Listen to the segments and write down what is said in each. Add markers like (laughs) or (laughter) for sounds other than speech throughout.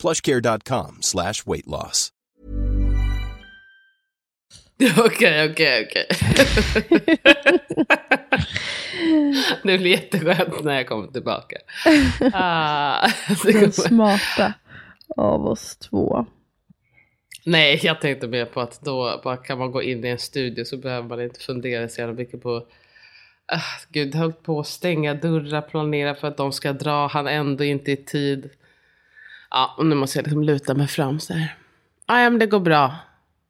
plushcare.com slash weight loss. (laughs) Okej, okej, okej. (laughs) Det blir jätteskönt när jag kommer tillbaka. (laughs) Ah, det Den smarta av oss två. Nej, jag tänkte mer på att då bara kan man gå in i en studio så behöver man inte fundera så jävla mycket på Ah, Gud, höll på att stänga dörrar, planera för att de ska dra, han ändå inte i tid. Ja, och nu måste jag liksom luta mig fram så här. Ja, men det går bra.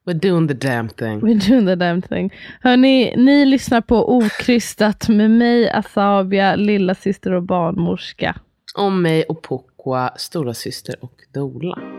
We're doing the damn thing. We're doing the damn thing. Hörni, ni lyssnar på Okrystat med mig, Asabia, lilla syster och barnmorska. Om mig och Pokwa, stora syster och Dola.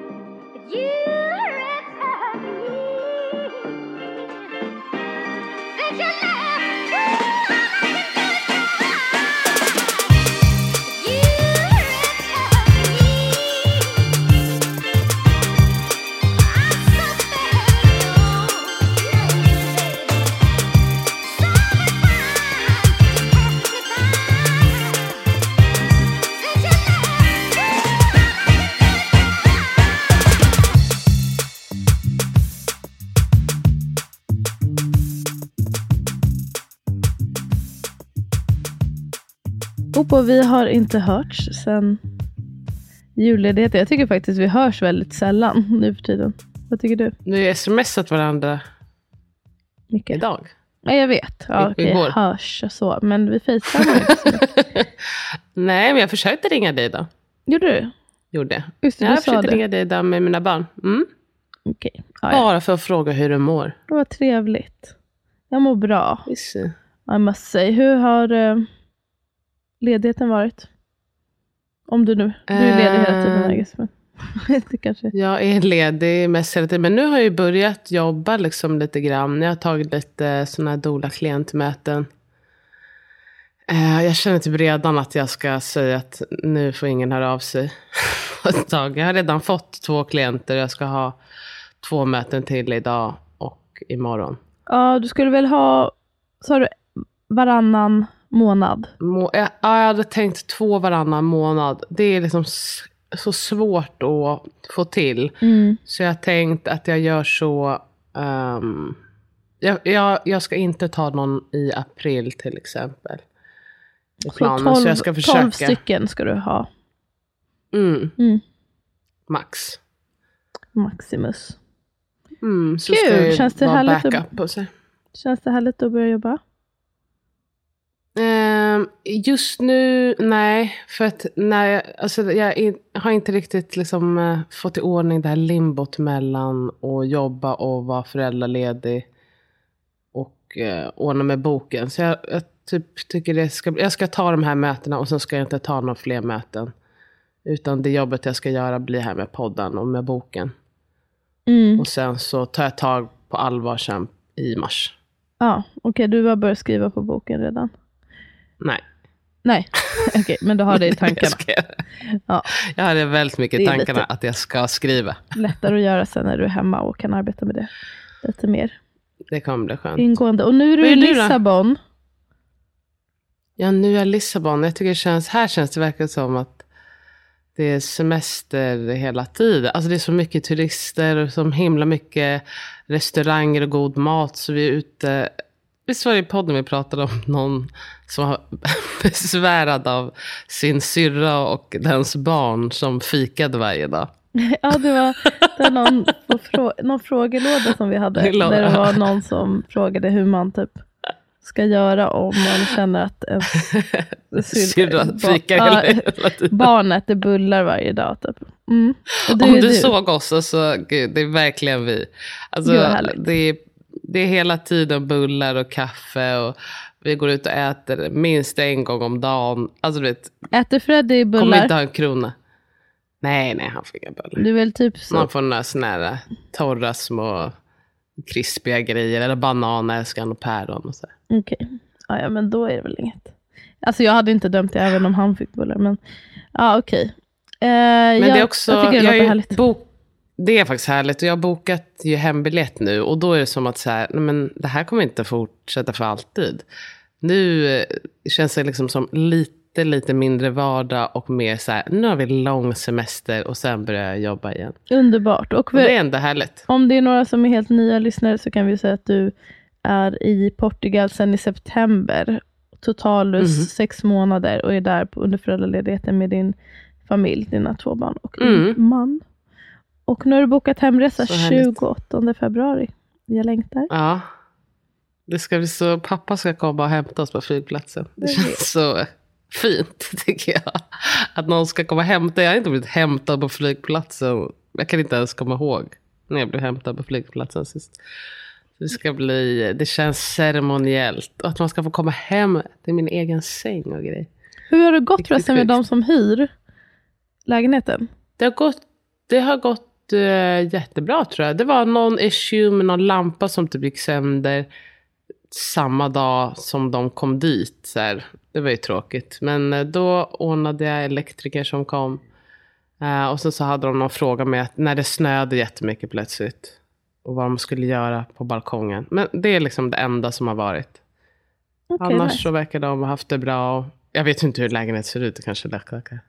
Opo, vi har inte hörts sen julledigheten. Jag tycker faktiskt vi hörs väldigt sällan nu för tiden. Vad tycker du? Nu har smsat varandra Micke? idag. Ja, jag vet. Ja, I- igår. hörs och så. Men vi facetimar inte mycket. (laughs) Nej, men jag försökte ringa dig då. Gjorde du? Gjorde. Just det, Jag försökte det. ringa dig då med mina barn. Mm. Okej. Ja, ja. Bara för att fråga hur du mår. Det var trevligt. Jag mår bra. Visst. I must say. Hur har eh, ledigheten varit? Om du nu. Du är ledig hela tiden, Eh. I guess, men (laughs) det kanske. Jag är ledig mest hela tiden. Men nu har jag ju börjat jobba liksom lite grann. Jag har tagit lite sådana här dola klientmöten. Eh, Jag känner typ redan att jag ska säga att nu får ingen höra av sig. (laughs) Jag har redan fått två klienter. Jag ska ha två möten till idag och imorgon. Ja, du skulle väl ha, sa du, varannan månad? Må, jag, ja, jag hade tänkt två varannan månad. Det är liksom så svårt att få till. Mm. Så jag har tänkt att jag gör så. ehm, jag, jag, jag ska inte ta någon i april till exempel. I Så planen, 12, så jag ska 12 försöka. stycken ska du ha. Mm, Mm. max. Maximus. Mm, Kul, ska jag känns det härligt att-. Känns det härligt att börja jobba? Ehm, just nu, nej. För att nej, alltså, jag har inte riktigt liksom, eh, fått i ordning det här limbot mellan att jobba och vara föräldraledig. Och eh, ordna med boken. Så jag, jag typ, tycker det ska, jag ska ta de här mötena och sen ska jag inte ta några fler möten. Utan det jobbet jag ska göra blir här med podden och med boken. Mm. Och sen så tar jag tag på allvar sen i mars. Ja, okej, du har börjat skriva på boken redan. Nej. Nej, (laughs) okej, men du har det i (laughs) tankarna. Jag, Ja. jag hade väldigt mycket i tankarna att jag ska skriva. Lättare att göra sen när du är hemma och kan arbeta med det lite mer Det kommer bli skönt. ingående. Och nu är du i du då? Lissabon. Ja, nu är Lissabon. Jag tycker det känns, här känns det verkligen som att det är semester hela tiden. Alltså det är så mycket turister och så himla mycket restauranger och god mat. Så vi är ute. Visst var det i podden vi pratade om någon som var (laughs) besvärad av sin syrra och dens barn som fikade varje dag. (laughs) Ja, det var, det var någon, frå, någon frågelåda som vi hade. Där det var någon som frågade hur man typ ska göra om man känner att ens (laughs) Syrra ba- fikar ja, hela tiden. barnet det bullar varje dag. Typ. Mm. Och det Om är du såg oss, så, så gud, det är verkligen vi. Alltså, Gud, det, är, det är hela tiden bullar och kaffe och vi går ut och äter minst en gång om dagen. Alltså du vet, Äter Freddy kommer bullar? inte ha en krona. Nej, nej, han får inga bullar. Du väl typ så. Man får några såna här torra små krispiga grejer. Eller bananer älskar han och päron och så. Okej. Ja, ja, men då är det väl inget. Alltså jag hade inte dömt det även om han fick bullar. Men ja, okej. Eh, Men jag, det är också, jag jag låter är bok, det är faktiskt härligt. Och jag har bokat ju hembiljett nu. Och då är det som att så här, men det här kommer inte fortsätta för alltid. Nu eh, känns det liksom som lite, lite mindre vardag och mer så här, nu har vi lång semester och sen börjar jag jobba igen. Underbart. Och Och det är ändå härligt. om det är några som är helt nya lyssnare så kan vi säga att du är i Portugal sedan i september. Totalus Mhm. sex månader och är där under föräldraledigheten med din familj, dina två barn och din Mm. man. Och nu har du bokat hemresa Så härligt. 28 februari. Jag längtar. Ja. Det ska bli så, pappa ska komma och hämta oss på flygplatsen. Det vet. känns så fint (laughs) tycker jag. Att någon ska komma och hämta. Jag har inte blivit hämtad på flygplatsen. Jag kan inte ens komma ihåg när jag blev hämtad på flygplatsen sist. Det ska bli, det känns ceremoniellt. Och att man ska få komma hem till min egen säng och grej. Hur har det gått förresten med de som hyr lägenheten? Det har gått, det har gått jättebra tror jag. Det var någon issue med någon lampa som typ gick sönder samma dag som de kom dit. Så här. Det var ju tråkigt. Men eh, då ordnade jag elektriker som kom. Eh, och så, så hade de någon fråga med att när det snöade jättemycket plötsligt. Och vad de skulle göra på balkongen. Men det är liksom det enda som har varit. Okej, Annars nice. så verkar de ha haft det bra. Jag vet inte hur lägenheten ser ut. Det kanske är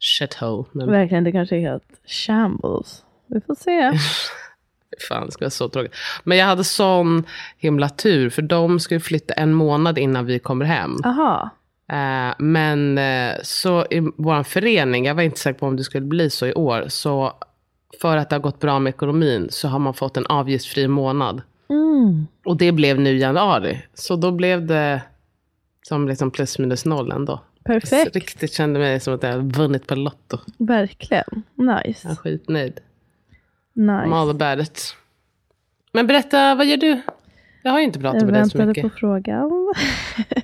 shithole. Men... Verkligen, det kanske är helt shambles. Vi får se. (laughs) Fan, det skulle vara så tråkigt. Men jag hade sån himla tur, för de skulle flytta en månad innan vi kommer hem. Aha. Eh, men eh, så i vår förening, jag var inte säker på om det skulle bli så i år, så för att det har gått bra med ekonomin så har man fått en avgiftsfri månad. Mm. Och det blev nu i januari. Så då blev det som liksom plus minus noll ändå. Perfekt. Så riktigt kände mig som att jag vunnit på Lotto. Verkligen. Nice. Jag är skitnöjd. I'm all nice. about it. Men berätta, vad gör du? Jag har ju inte pratat Jag med dig så väntade mycket. på frågan.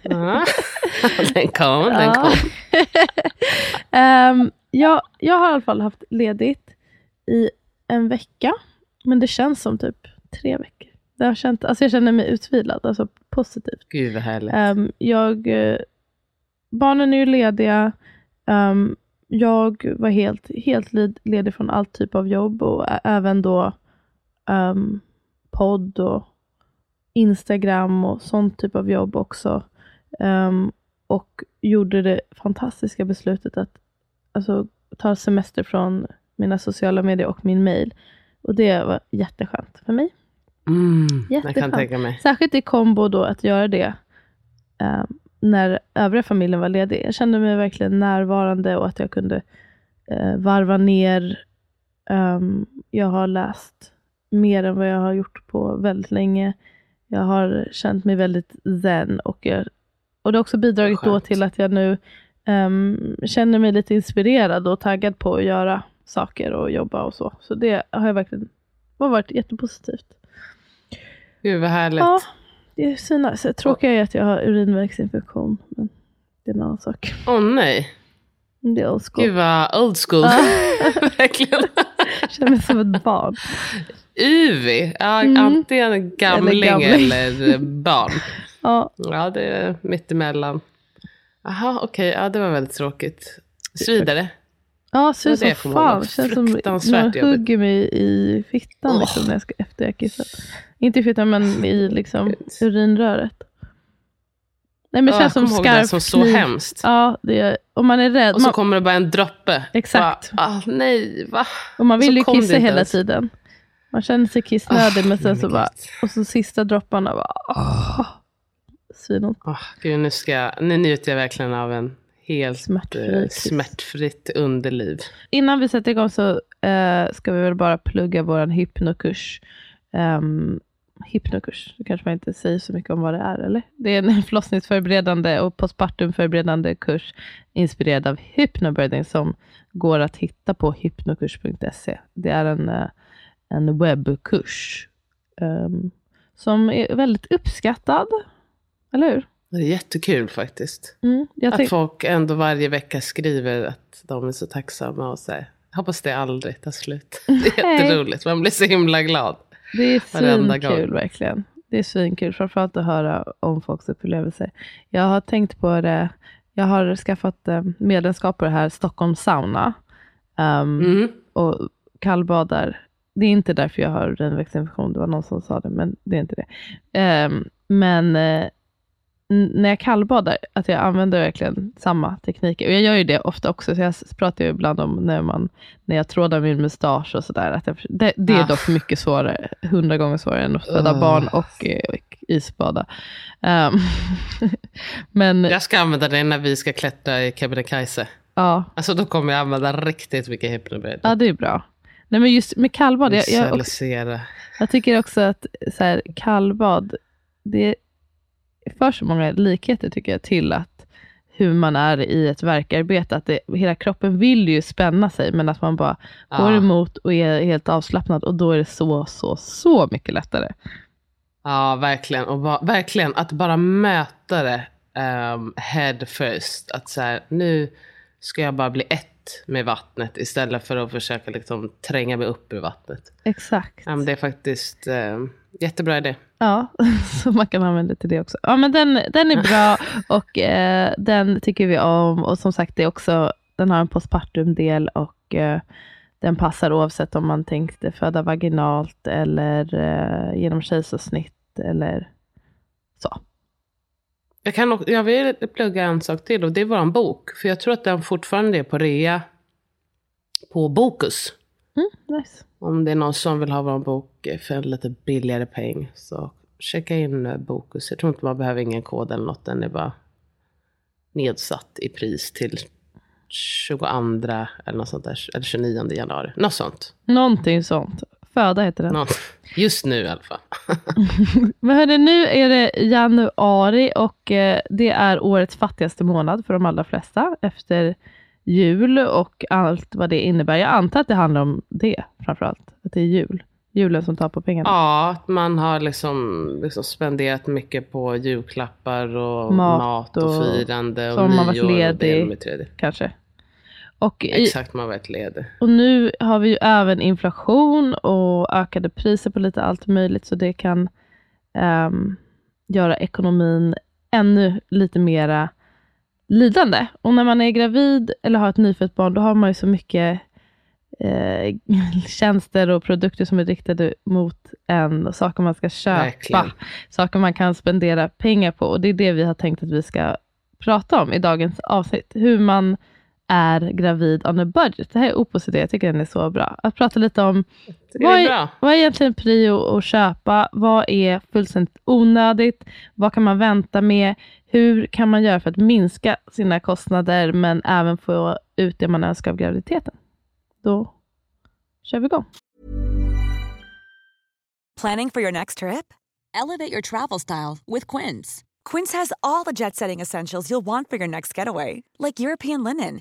(laughs) Den kom, den kom. (laughs) Ehm, jag, jag har i alla fall haft ledigt i en vecka. Men det känns som typ tre veckor. Det har känt, alltså jag känner mig utvilad, alltså positivt. Gud vad härligt. Ehm, jag, eh, barnen är ju lediga. Ehm, jag var helt, helt led- ledig från all typ av jobb och även då ehm, podd och Instagram och sånt typ av jobb också. Ehm, och gjorde det fantastiska beslutet att alltså, ta semester från mina sociala medier och min mail. Och det var jätteskönt för mig. Mm, jätteskönt. Särskilt i kombo då att göra det eh, när övriga familjen var ledig. Jag kände mig verkligen närvarande och att jag kunde eh, varva ner. Ehm, jag har läst mer än vad jag har gjort på väldigt länge. Jag har känt mig väldigt zen och, jag, och det har också bidragit då till att jag nu ehm, känner mig lite inspirerad och taggad på att göra saker och jobba och så. Så det har jag verkligen har varit jättepositivt. Gud vad härligt. Ja, det är så nice. Tråkiga är att jag har urinvägsinfektion. Men det är en annan sak. Åh nej. Det är old school. Gud vad old school. (laughs) Verkligen. Jag känner mig som ett barn. Uvi. Ja, Mm. Antingen gamling gamling. eller, barn. Ja, Ja, det är mittemellan. Jaha, okej. Ja, det var väldigt tråkigt. Svidare. Ja ser ut som fan. Det känns som någon hugger mig i fittan liksom, när jag ska, efter jag kissat. Inte i fittan, men i liksom, urinröret. Nej, men det Ja, känns som ihåg det skarp som så hemskt. Ja, det är, och man är rädd. Och så Man, kommer det bara en droppe. Exakt. Bara, ah, nej, va? och man så vill ju kom det kissa hela ens. tiden. Man känner sig kissnödig, men sen så bara, och så sista dropparna bara, åh, svinont. Åh, gud, nu, ska nu njuter jag verkligen av en helt eh, kiss. smärtfritt underliv. Innan vi sätter igång så eh, ska vi väl bara plugga vår hypnokurs. Um, hypnokurs, det kanske man inte säger så mycket om vad det är, eller? Det är en (laughs) förlossningsförberedande och postpartumförberedande kurs inspirerad av hypnobirthing som går att hitta på hypnokurs.se. Det är en, eh, en webbkurs ehm, som är väldigt uppskattad, eller hur? Det är jättekul faktiskt. Mm, Att folk ändå varje vecka skriver att de är så tacksamma och så här, hoppas det aldrig tar slut. (laughs) Det är jätteroligt. Man blir så himla glad. Det är svinkul verkligen. Det är svinkul, framförallt att höra om folks upplevelser. Jag har tänkt på det, jag har skaffat eh, medlemskap på det här Stockholm Sauna. Um, Mm. och kallbadar. Det är inte därför jag har urinvägsinfektion, det var någon som sa det, men det är inte det. Ehm, men eh, när jag kallbadar, att jag använder verkligen samma tekniker. Och jag gör ju det ofta också, så jag pratar ju ibland om när, man, när jag trådar min mustasch och sådär. jag Det, det är Ah. dock mycket svårare, hundra gånger svårare än att föda Ugh. barn och, eh, och isbada. Ehm, (laughs) men Jag ska använda det när vi ska klättra i Kebnekaise. ja, Alltså då kommer jag använda riktigt mycket hypnobed. ja, det är bra. Nej men just med kallbad, jag, jag, Visualisera. Jag tycker också att så här, kallbad, det för så många likheter tycker jag till att hur man är i ett verkarbete. Att det, hela kroppen vill ju spänna sig, men att man bara går Ja. emot och är helt avslappnad och då är det så, så, så mycket lättare. Ja, verkligen. Och va- verkligen att bara möta det um, head first. Att så här, nu ska jag bara bli ett med vattnet istället för att försöka liksom tränga mig upp ur vattnet. Exakt. Men det är faktiskt um, jättebra idé. Ja, (laughs) så man kan använda till det också. Ja, men den, den är bra (laughs) och eh, den tycker vi om. Och som sagt, det är också, den har en postpartum-del och eh, den passar oavsett om man tänkte föda vaginalt eller eh, genom kejsarsnitt eller så. Jag, kan, jag vill plugga en sak till och det är vår bok. För jag tror att den fortfarande är på rea på Bokus. Mm, nice. Om det är någon som vill ha vår bok för en lite billigare peng så checka in Bokus. Jag tror inte man behöver ingen kod eller något. Den är bara nedsatt i pris till 22 eller något sånt där. Eller 29 januari. Något sånt. Någonting sånt. Föda heter den. Något. Just nu i alla fall. (laughs) Men hörni, nu är det januari och eh, det är årets fattigaste månad för de allra flesta efter jul och allt vad det innebär. Jag antar att det handlar om det framförallt, att det är jul. Julen som tar på pengarna. Ja, att man har liksom, liksom spenderat mycket på julklappar och Mat mat, och, och- firande och har man varit nyår och det ledig. Kanske. Och, i, Exakt, man varit ledig. och nu har vi ju även inflation och ökade priser på lite allt möjligt, så det kan ehm, göra ekonomin ännu lite mera lidande. Och när man är gravid eller har ett nyfött barn, då har man ju så mycket eh, (laughs) tjänster och produkter som är riktade mot en, och saker man ska köpa, Verkligen. saker man kan spendera pengar på. Och det är det vi har tänkt att vi ska prata om i dagens avsnitt. Hur man är gravid on a budget. Det här är Opos idé, jag tycker den är så bra. Att prata lite om vad är är, vad är egentligen prio att köpa? Vad är fullständigt onödigt? Vad kan man vänta med? Hur kan man göra för att minska sina kostnader men även få ut det man önskar av graviditeten? Då kör vi igång. Planning for your next trip? Elevate your travel style with Quince. Quince has all the jet setting essentials you'll want for your next getaway, like European linen,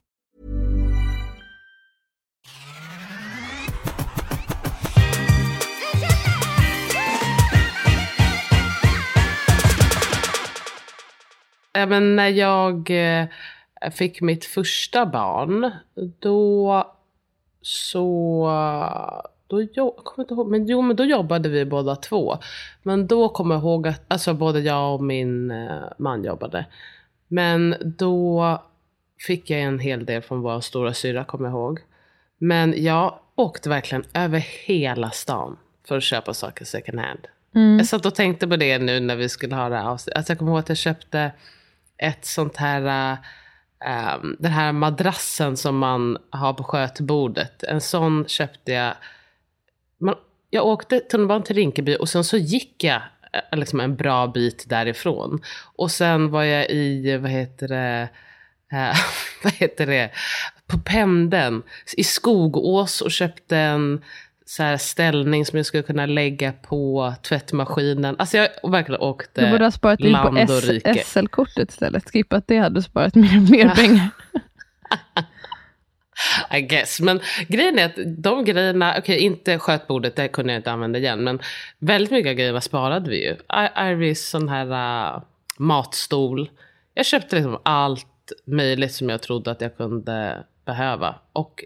Även när jag eh, fick mitt första barn, då så... Då, jag kommer inte ihåg, men, jo, men då jobbade vi båda två. Men då kommer jag ihåg att alltså, både jag och min eh, man jobbade. Men då fick jag en hel del från vår stora syra, kommer jag ihåg. Men jag åkte verkligen över hela stan för att köpa saker second hand. Mm. Jag satt och tänkte på det nu när vi skulle ha det här avsnittet. Alltså jag kommer ihåg att jag köpte ett sånt här, um, den här madrassen som man har på skötbordet. En sån köpte jag. Man, jag åkte tunnelbanan till Rinkeby och sen så gick jag eh, liksom en bra bit därifrån. Och sen var jag i, vad heter det, uh, (laughs) vad heter det, på pendeln i Skogås och köpte en så här ställning som jag skulle kunna lägga på tvättmaskinen. Alltså jag verkligen åkte Du borde ha sparat in på. SL-kortet istället. Skippat det hade sparat mer, mer pengar. (laughs) I guess. Men grejen är att de grejerna, okej inte skötbordet, det kunde jag inte använda igen. Men väldigt mycket av grejerna sparade vi ju. Iris sån här uh, matstol. Jag köpte liksom allt möjligt som jag trodde att jag kunde behöva. Och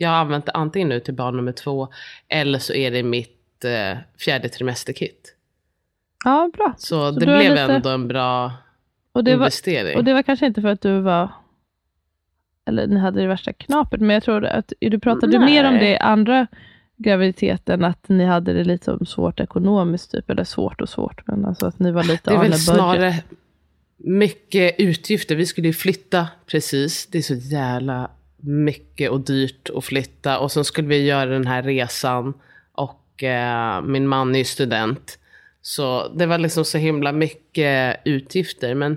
jag har använt det antingen nu till barn nummer två. Eller så är det mitt uh, fjärde trimesterkit. Ja, bra. Så, Så det blev lite- ändå en bra Och det, var, investering. och det var kanske inte för att du var... Eller ni hade det värsta knapet, men jag tror att du pratade Nej. mer om det i andra graviditeten, att ni hade det lite som svårt ekonomiskt, typ. Eller svårt och svårt, men alltså att ni var lite Det är väl snarare mycket utgifter. Vi skulle ju flytta precis. Det är så jävla mycket och dyrt att flytta. Och sen skulle vi göra den här resan. Och eh, min man är ju student. Så det var liksom så himla mycket utgifter. Men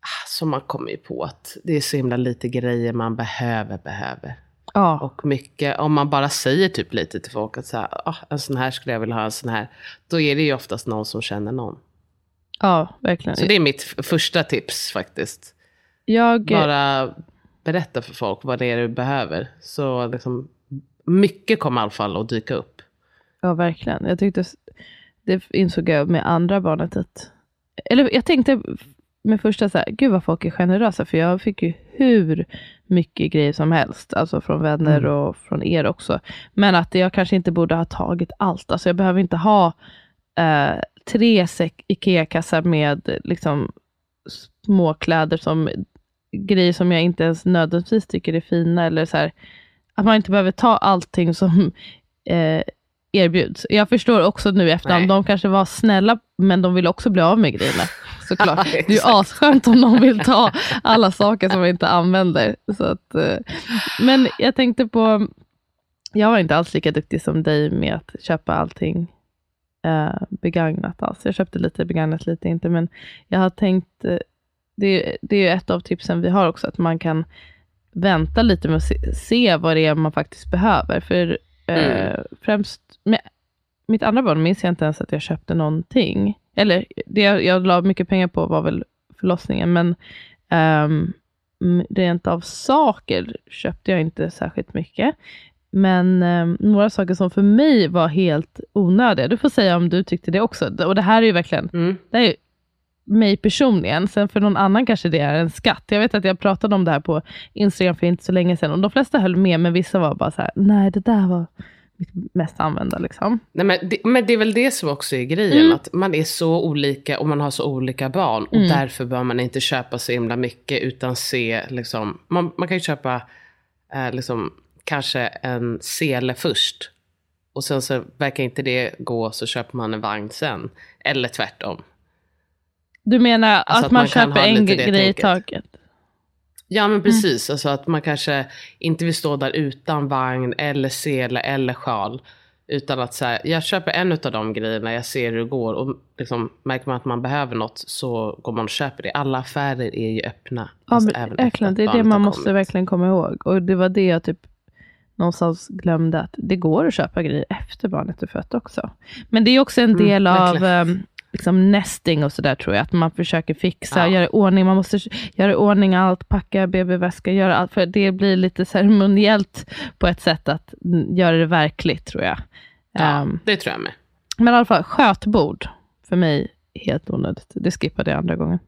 ah, så man kommer ju på att det är så himla lite grejer man behöver, behöver. Ja, Och mycket, om man bara säger typ lite till folk att så här, ah, en sån här skulle jag vilja ha, en sån här. Då är det ju oftast någon som känner någon. ja, verkligen. Så det är mitt första tips faktiskt. jag, Bara berätta för folk vad det är du behöver. Så liksom, mycket kommer i alla fall att dyka upp. Ja, verkligen. Jag tyckte, det insåg jag med andra barnet att, eller jag tänkte med första så här, gud vad folk är generösa, för jag fick ju hur mycket grejer som helst, alltså från vänner Mm. och från er också. Men att jag kanske inte borde ha tagit allt, alltså jag behöver inte ha eh, tre IKEA-kassar med liksom småkläder som grejer som jag inte ens nödvändigtvis tycker är fina, eller så här, att man inte behöver ta allting som (laughs) eh, erbjuds. Jag förstår också nu efterhand, de kanske var snälla, men de vill också bli av med grejerna. (laughs) Såklart. Det är ju asskönt om de vill ta alla saker som vi inte använder. Så att, eh, men jag tänkte på, jag var inte alls lika duktig som dig med att köpa allting eh, begagnat. Alls. Jag köpte lite begagnat, lite inte, men jag har tänkt, eh, det, det är ju ett av tipsen vi har också, att man kan vänta lite med att se, se vad det är man faktiskt behöver. För eh, Mm. främst med mitt andra barn minns jag inte ens att jag köpte någonting. Eller det jag, jag la mycket pengar på var väl förlossningen, men um, rent av saker köpte jag inte särskilt mycket. Men ehm, några saker som för mig var helt onödiga. Du får säga om du tyckte det också. Och det här är ju verkligen Mm. det är mig personligen. Sen för någon annan kanske det är en skatt. Jag vet att jag pratade om det här på Instagram för inte så länge sedan. Och de flesta höll med, men vissa var bara så här, nej det där var mitt mest använda. Liksom. Nej, men, det, men det är väl det som också är grejen. Mm. Att man är så olika och man har så olika barn. Och Mm. därför bör man inte köpa så himla mycket. Utan se, liksom, man, man kan ju köpa eh, liksom, kanske en sele först. Och sen så verkar inte det gå så köper man en vagn sen. Eller tvärtom. Du menar Alltså att, att man, man köper en grej i taget? Ja men precis, alltså att man kanske inte vill stå där utan vagn eller sele eller sjal. Utan att säga, jag köper en av de grejerna, jag ser hur det går. Och liksom, märker man att man behöver något så går man och köper det. Alla affärer är ju öppna. Ja, alltså, men, även verkligen. Det är det man måste verkligen komma ihåg. Och det var det jag typ någonstans glömde, att det går att köpa grejer efter barnet är fött också. Men det är också en Mm, del av verkligen. um, liksom nesting och sådär tror jag, att man försöker fixa, Ja. göra ordning, man måste göra ordning allt, packa BB-väska, göra allt, för det blir lite ceremoniellt på ett sätt att göra det verkligt tror jag. Ja, Um, det tror jag med. men i alla fall, skötbord, för mig helt onödigt. Det skippade jag andra gången.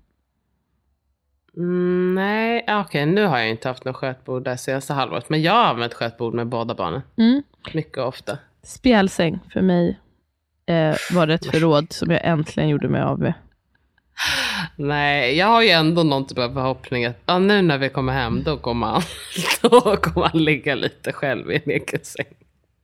Mm, nej, ja, okej nu har jag inte haft något skötbord det senaste halvåret. Men jag har använt skötbord med båda barnen. Mm. Mycket ofta. Spjälsäng för mig eh, var det ett förråd som jag äntligen gjorde mig av med. Nej, jag har ju ändå någon typ av förhoppning att ja, nu när vi kommer hem då kommer han, (laughs) då kommer han ligga lite själv i en egen säng.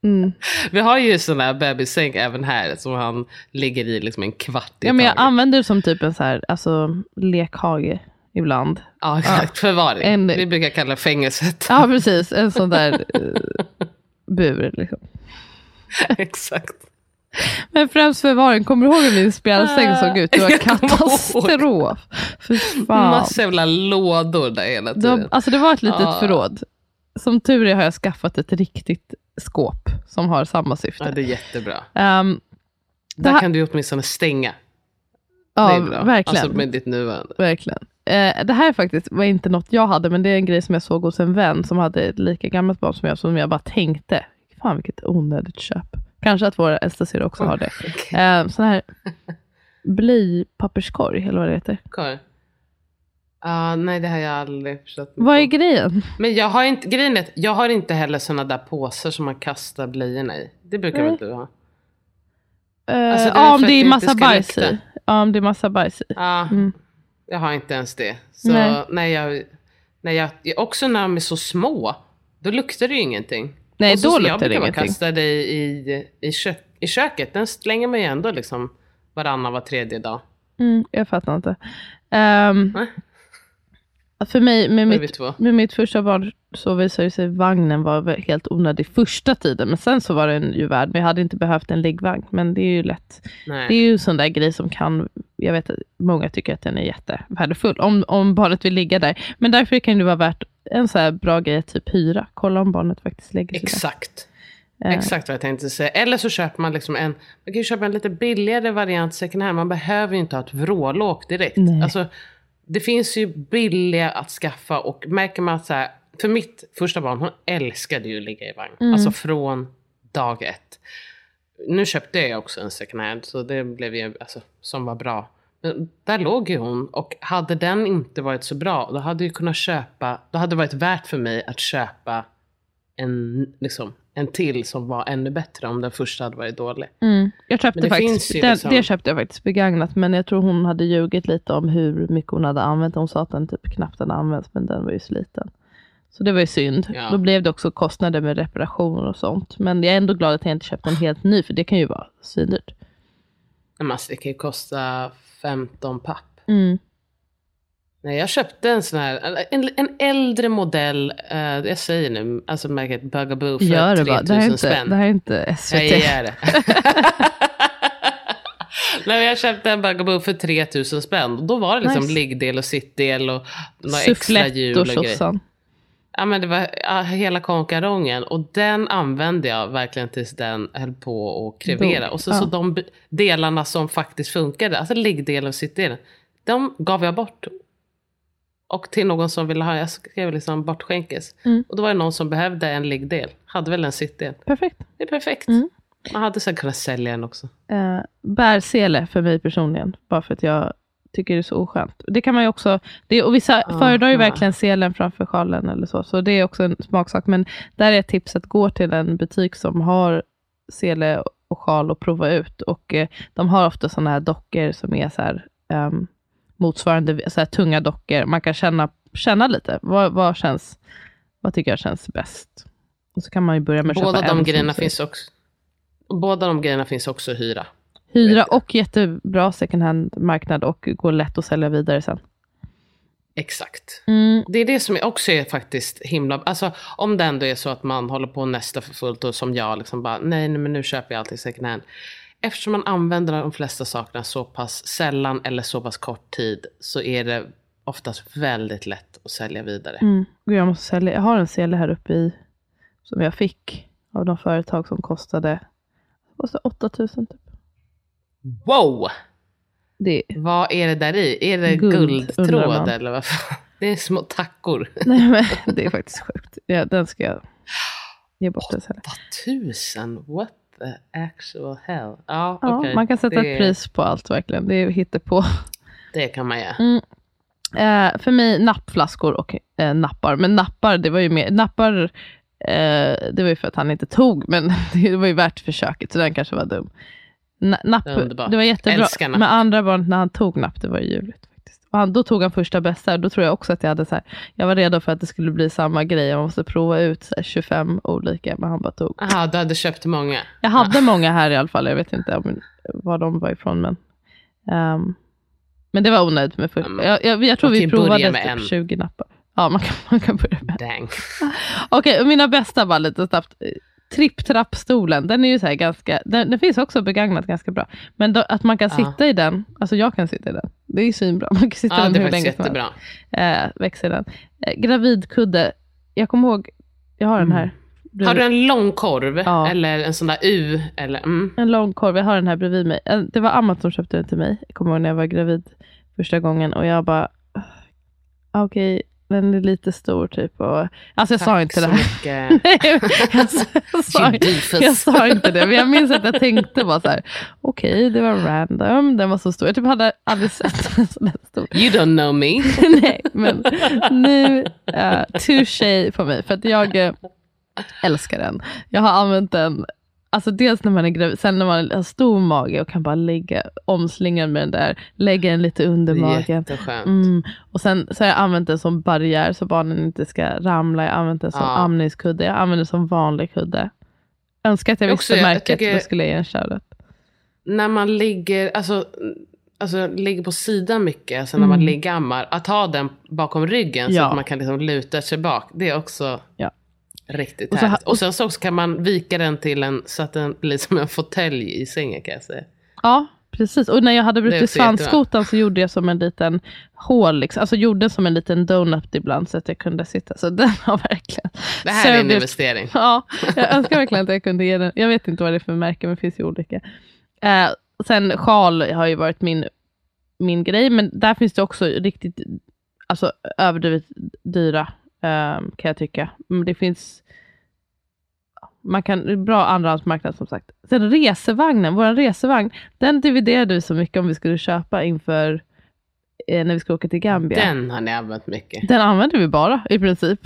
Mm. Vi har ju sån här bebissäng även här som han ligger i liksom en kvart i Ja, men jag taget. använder det som typ en så här, alltså, lekhage ibland. Ja, exakt. Förvaring. En- Vi brukar kalla det fängelset. Ja, precis. En sån där eh, bur. Liksom. (laughs) exakt. Men främst förvaring. Kommer du ihåg hur min spjälsäng såg ut? Det var (laughs) katastrof. Fy fan. Massa jävla lådor där hela tiden. De, alltså det var ett litet Ja. förråd. Som tur är har jag skaffat ett riktigt skåp som har samma syfte. Ja, det är jättebra. Det Där här- kan du åtminstone stänga. ja, bra. verkligen. Alltså med ditt nuvarande. verkligen. Eh, det här faktiskt var inte något jag hade, men det är en grej som jag såg hos en vän som hade ett lika gammalt barn som jag, som jag bara tänkte, fan vilket onödigt köp. Kanske att våra äldsta syrra också har det. (laughs) Okej. Eh, sån här blypapperskorg, eller vad det heter. Okej. Ah, nej, det har jag aldrig förstått. Vad är grejen? Men jag har inte, grejen är att jag har inte heller såna där påsar som man kastar blöjorna i. Det brukar Nej. väl du ha? Eh, Alltså, ja, om det är massa bajs i. Ja, om det är massa bajs i. Ja, Mm. jag har inte ens det. Så Nej. när jag, när jag, också när de är så små, då luktar det ju ingenting. Nej, Och så, då luktar jag det brukar bara ingenting. kasta det i, i, kök, i köket. Den slänger man ju ändå liksom varannan, var tredje dag. Mm, jag fattar inte. Nej. för mig, med mitt, med mitt första barn så visade det sig vagnen var helt onödig första tiden. Men sen så var den ju värd. Men jag hade inte behövt en liggvagn. Men det är ju lätt. Nej. Det är ju en sån där grej som kan, jag vet att många tycker att den är jättevärdefull. Om, om barnet vill ligga där. Men därför kan det vara värt en så bra grej att typ hyra. Kolla om barnet faktiskt lägger sig där. Exakt. Eh, Exakt vad jag tänkte säga. Eller så köper man liksom en, man kan köpa en lite billigare variant second hand. Man behöver ju inte ha ett vrålåk direkt. Nej. Alltså, det finns ju billiga att skaffa och märker man att så här, för mitt första barn, hon älskade ju att ligga i vagn. Mm. Alltså från dag ett. Nu köpte jag också en second hand så det blev ju, alltså, som var bra. Men där låg ju hon och hade den inte varit så bra då hade jag kunnat köpa, då hade det varit värt för mig att köpa en, liksom, en till som var ännu bättre om den första hade varit dålig. Mm. Jag köpte Men det faktiskt, den, liksom- det köpte jag faktiskt begagnat, men jag tror hon hade ljugit lite om hur mycket hon hade använt. Hon sa att den typ knappt hade använts, men den var ju sliten. Så det var ju synd. Ja. Då blev det också kostnader med reparationer och sånt. Men jag är ändå glad att jag inte köpte en helt ny, för det kan ju vara svindyrt. Men alltså, det kan ju kosta 15 papp. Mm. Nej, jag köpte en sån här, en, en äldre modell, eh, jag säger nu, alltså märket Bugaboo för Gör det 3000 bara. Det här är inte, spänn. det här är inte SVT. Jag ger det. (laughs) Nej, jag köpte en Bugaboo för 3000 spänn. Då var det liksom Nice. liggdel och sittdel och några extra hjul Sufflett och och grejer. Ja, men det var ja, hela konkarongen. Och den använde jag verkligen tills den höll på att krevera. Och så, Ja. så de delarna som faktiskt funkade, alltså liggdelen och sittdelen, de gav jag bort. Och till någon som ville ha, jag skrev liksom bortskänkes. Mm. Och då var det någon som behövde en liggdel. Hade väl en sittdel. Perfekt. Det är perfekt. Mm. Man hade sen kunnat sälja den också. Eh, bärsele för mig personligen, bara för att jag tycker det är så oskönt. Det kan man ju också, det, och vissa Aha. föredrar ju verkligen selen framför sjalen eller så, så det är också en smaksak. Men där är ett tips att gå till en butik som har sele och sjal och prova ut. Och eh, de har ofta sådana här dockor som är så här, ehm, motsvarande så här, tunga dockor. Man kan känna, känna lite, vad, vad känns, vad tycker jag känns bäst? Och så kan man ju börja med att Båda köpa de en grejerna finns också. Båda de grejerna finns också att hyra. Hyra och jättebra second hand-marknad och går lätt att sälja vidare sen. Exakt. Mm. Det är det som också är faktiskt himla... Alltså om det ändå är så att man håller på nästa för fullt och som jag liksom bara nej, nej men nu köper jag allting second hand. Eftersom man använder de flesta sakerna så pass sällan eller så pass kort tid så är det oftast väldigt lätt att sälja vidare. Mm. Jag måste sälja. Jag har en sele här uppe i som jag fick av de företag som kostade, kostade 8000 typ. Wow! Det, Vad är det där i? Är det Guld, guldtråd eller vad? (laughs) Det är små tackor. (laughs) nej, men, det är faktiskt sjukt. Ja, den ska jag ge bort den sen. Vad tusen? What the actual hell? Ja, Ja, okej. Man kan sätta det, ett pris på allt verkligen. Det är hittepå. Det kan man göra. Mm. Eh, för mig nappflaskor och eh, nappar. Men nappar, det var ju mer, nappar, eh, det var ju för att han inte tog, men (laughs) det var ju värt försöket, så den kanske var dum. Na, napp, Underbart. det var jättebra. Älskar napp. Med andra barn när han tog napp, det var ju ljuvligt faktiskt. Och han, då tog han första bästa. Då tror jag också att jag hade så här, jag var redo för att det skulle bli samma grej. Jag måste prova ut här, 25 olika, men han bara tog. Aha, du hade köpt många? Jag hade många här i alla fall. Jag vet inte om, var de var ifrån. Men, um, men det var onödigt med första. Jag, jag, jag tror vi provade typ 20 nappar. Ja, man kan, man kan börja med. Dang. (laughs) Okej, okay, mina bästa var lite snabbt. Tripp-trappstolen, den är ju så ganska, den, den, finns också begagnat ganska bra. Men då, att man kan ja. sitta i den, alltså jag kan sitta i den. Det är ju svinbra. Man kan sitta ja, den det är faktiskt jättebra. Eh, växer den. Eh, gravidkudde, jag kommer ihåg, jag har den här. Bredvid. Har du en lång korv ja. eller en sån där U? Eller, mm. En lång korv, jag har den här bredvid mig. Eh, det var Amat som köpte den till mig. Jag kommer ihåg när jag var gravid första gången och jag bara, okej, okay, den är lite stor typ. Och, alltså jag Tack sa inte det här. (laughs) jag, jag, sa, jag, sa, inte det. Men jag minns att jag tänkte bara så här. Okej, okay, det var random. Den var så stor. Jag typ hade aldrig sett en sån där stor. You don't know me. (laughs) Nej, men nu, uh, touché på mig. För att jag uh, älskar den. Jag har använt den Alltså dels när man är gravid, sen när man har stor mage och kan bara ligga omslingad med den där, lägga den lite under magen. Mm. Och sen så har jag använt den som barriär så barnen inte ska ramla. Jag har använt den som ja. amningskudde. Jag använder den som vanlig kudde. Önskar att jag visste märket, jag tycker, då skulle jag ge en shoutout. När man ligger, alltså, alltså ligger på sidan mycket, alltså när mm. man ligger ammar, att ha den bakom ryggen ja. så att man kan liksom luta sig bak, det är också ja. Riktigt och, så, härligt. och sen så kan man vika den till en, så att den blir som en fåtölj i sängen kan jag säga. Ja, precis. Och när jag hade brutit svanskotan så gjorde jag som en liten hål, liksom. alltså gjorde som en liten donut ibland så att jag kunde sitta. Så den (laughs) har verkligen... Det här är en investering. Ja, jag önskar verkligen att jag kunde ge den. Jag vet inte vad det är för märke, men det finns ju olika. Eh, sen sjal har ju varit min, min grej, men där finns det också riktigt alltså, överdrivet dyra kan jag tycka. Det finns man kan, bra andrahandsmarknad som sagt. Sen resevagnen, vår resevagn, den dividerade vi så mycket om vi skulle köpa inför eh, när vi ska åka till Gambia. Den har ni använt mycket. Den använder vi bara i princip.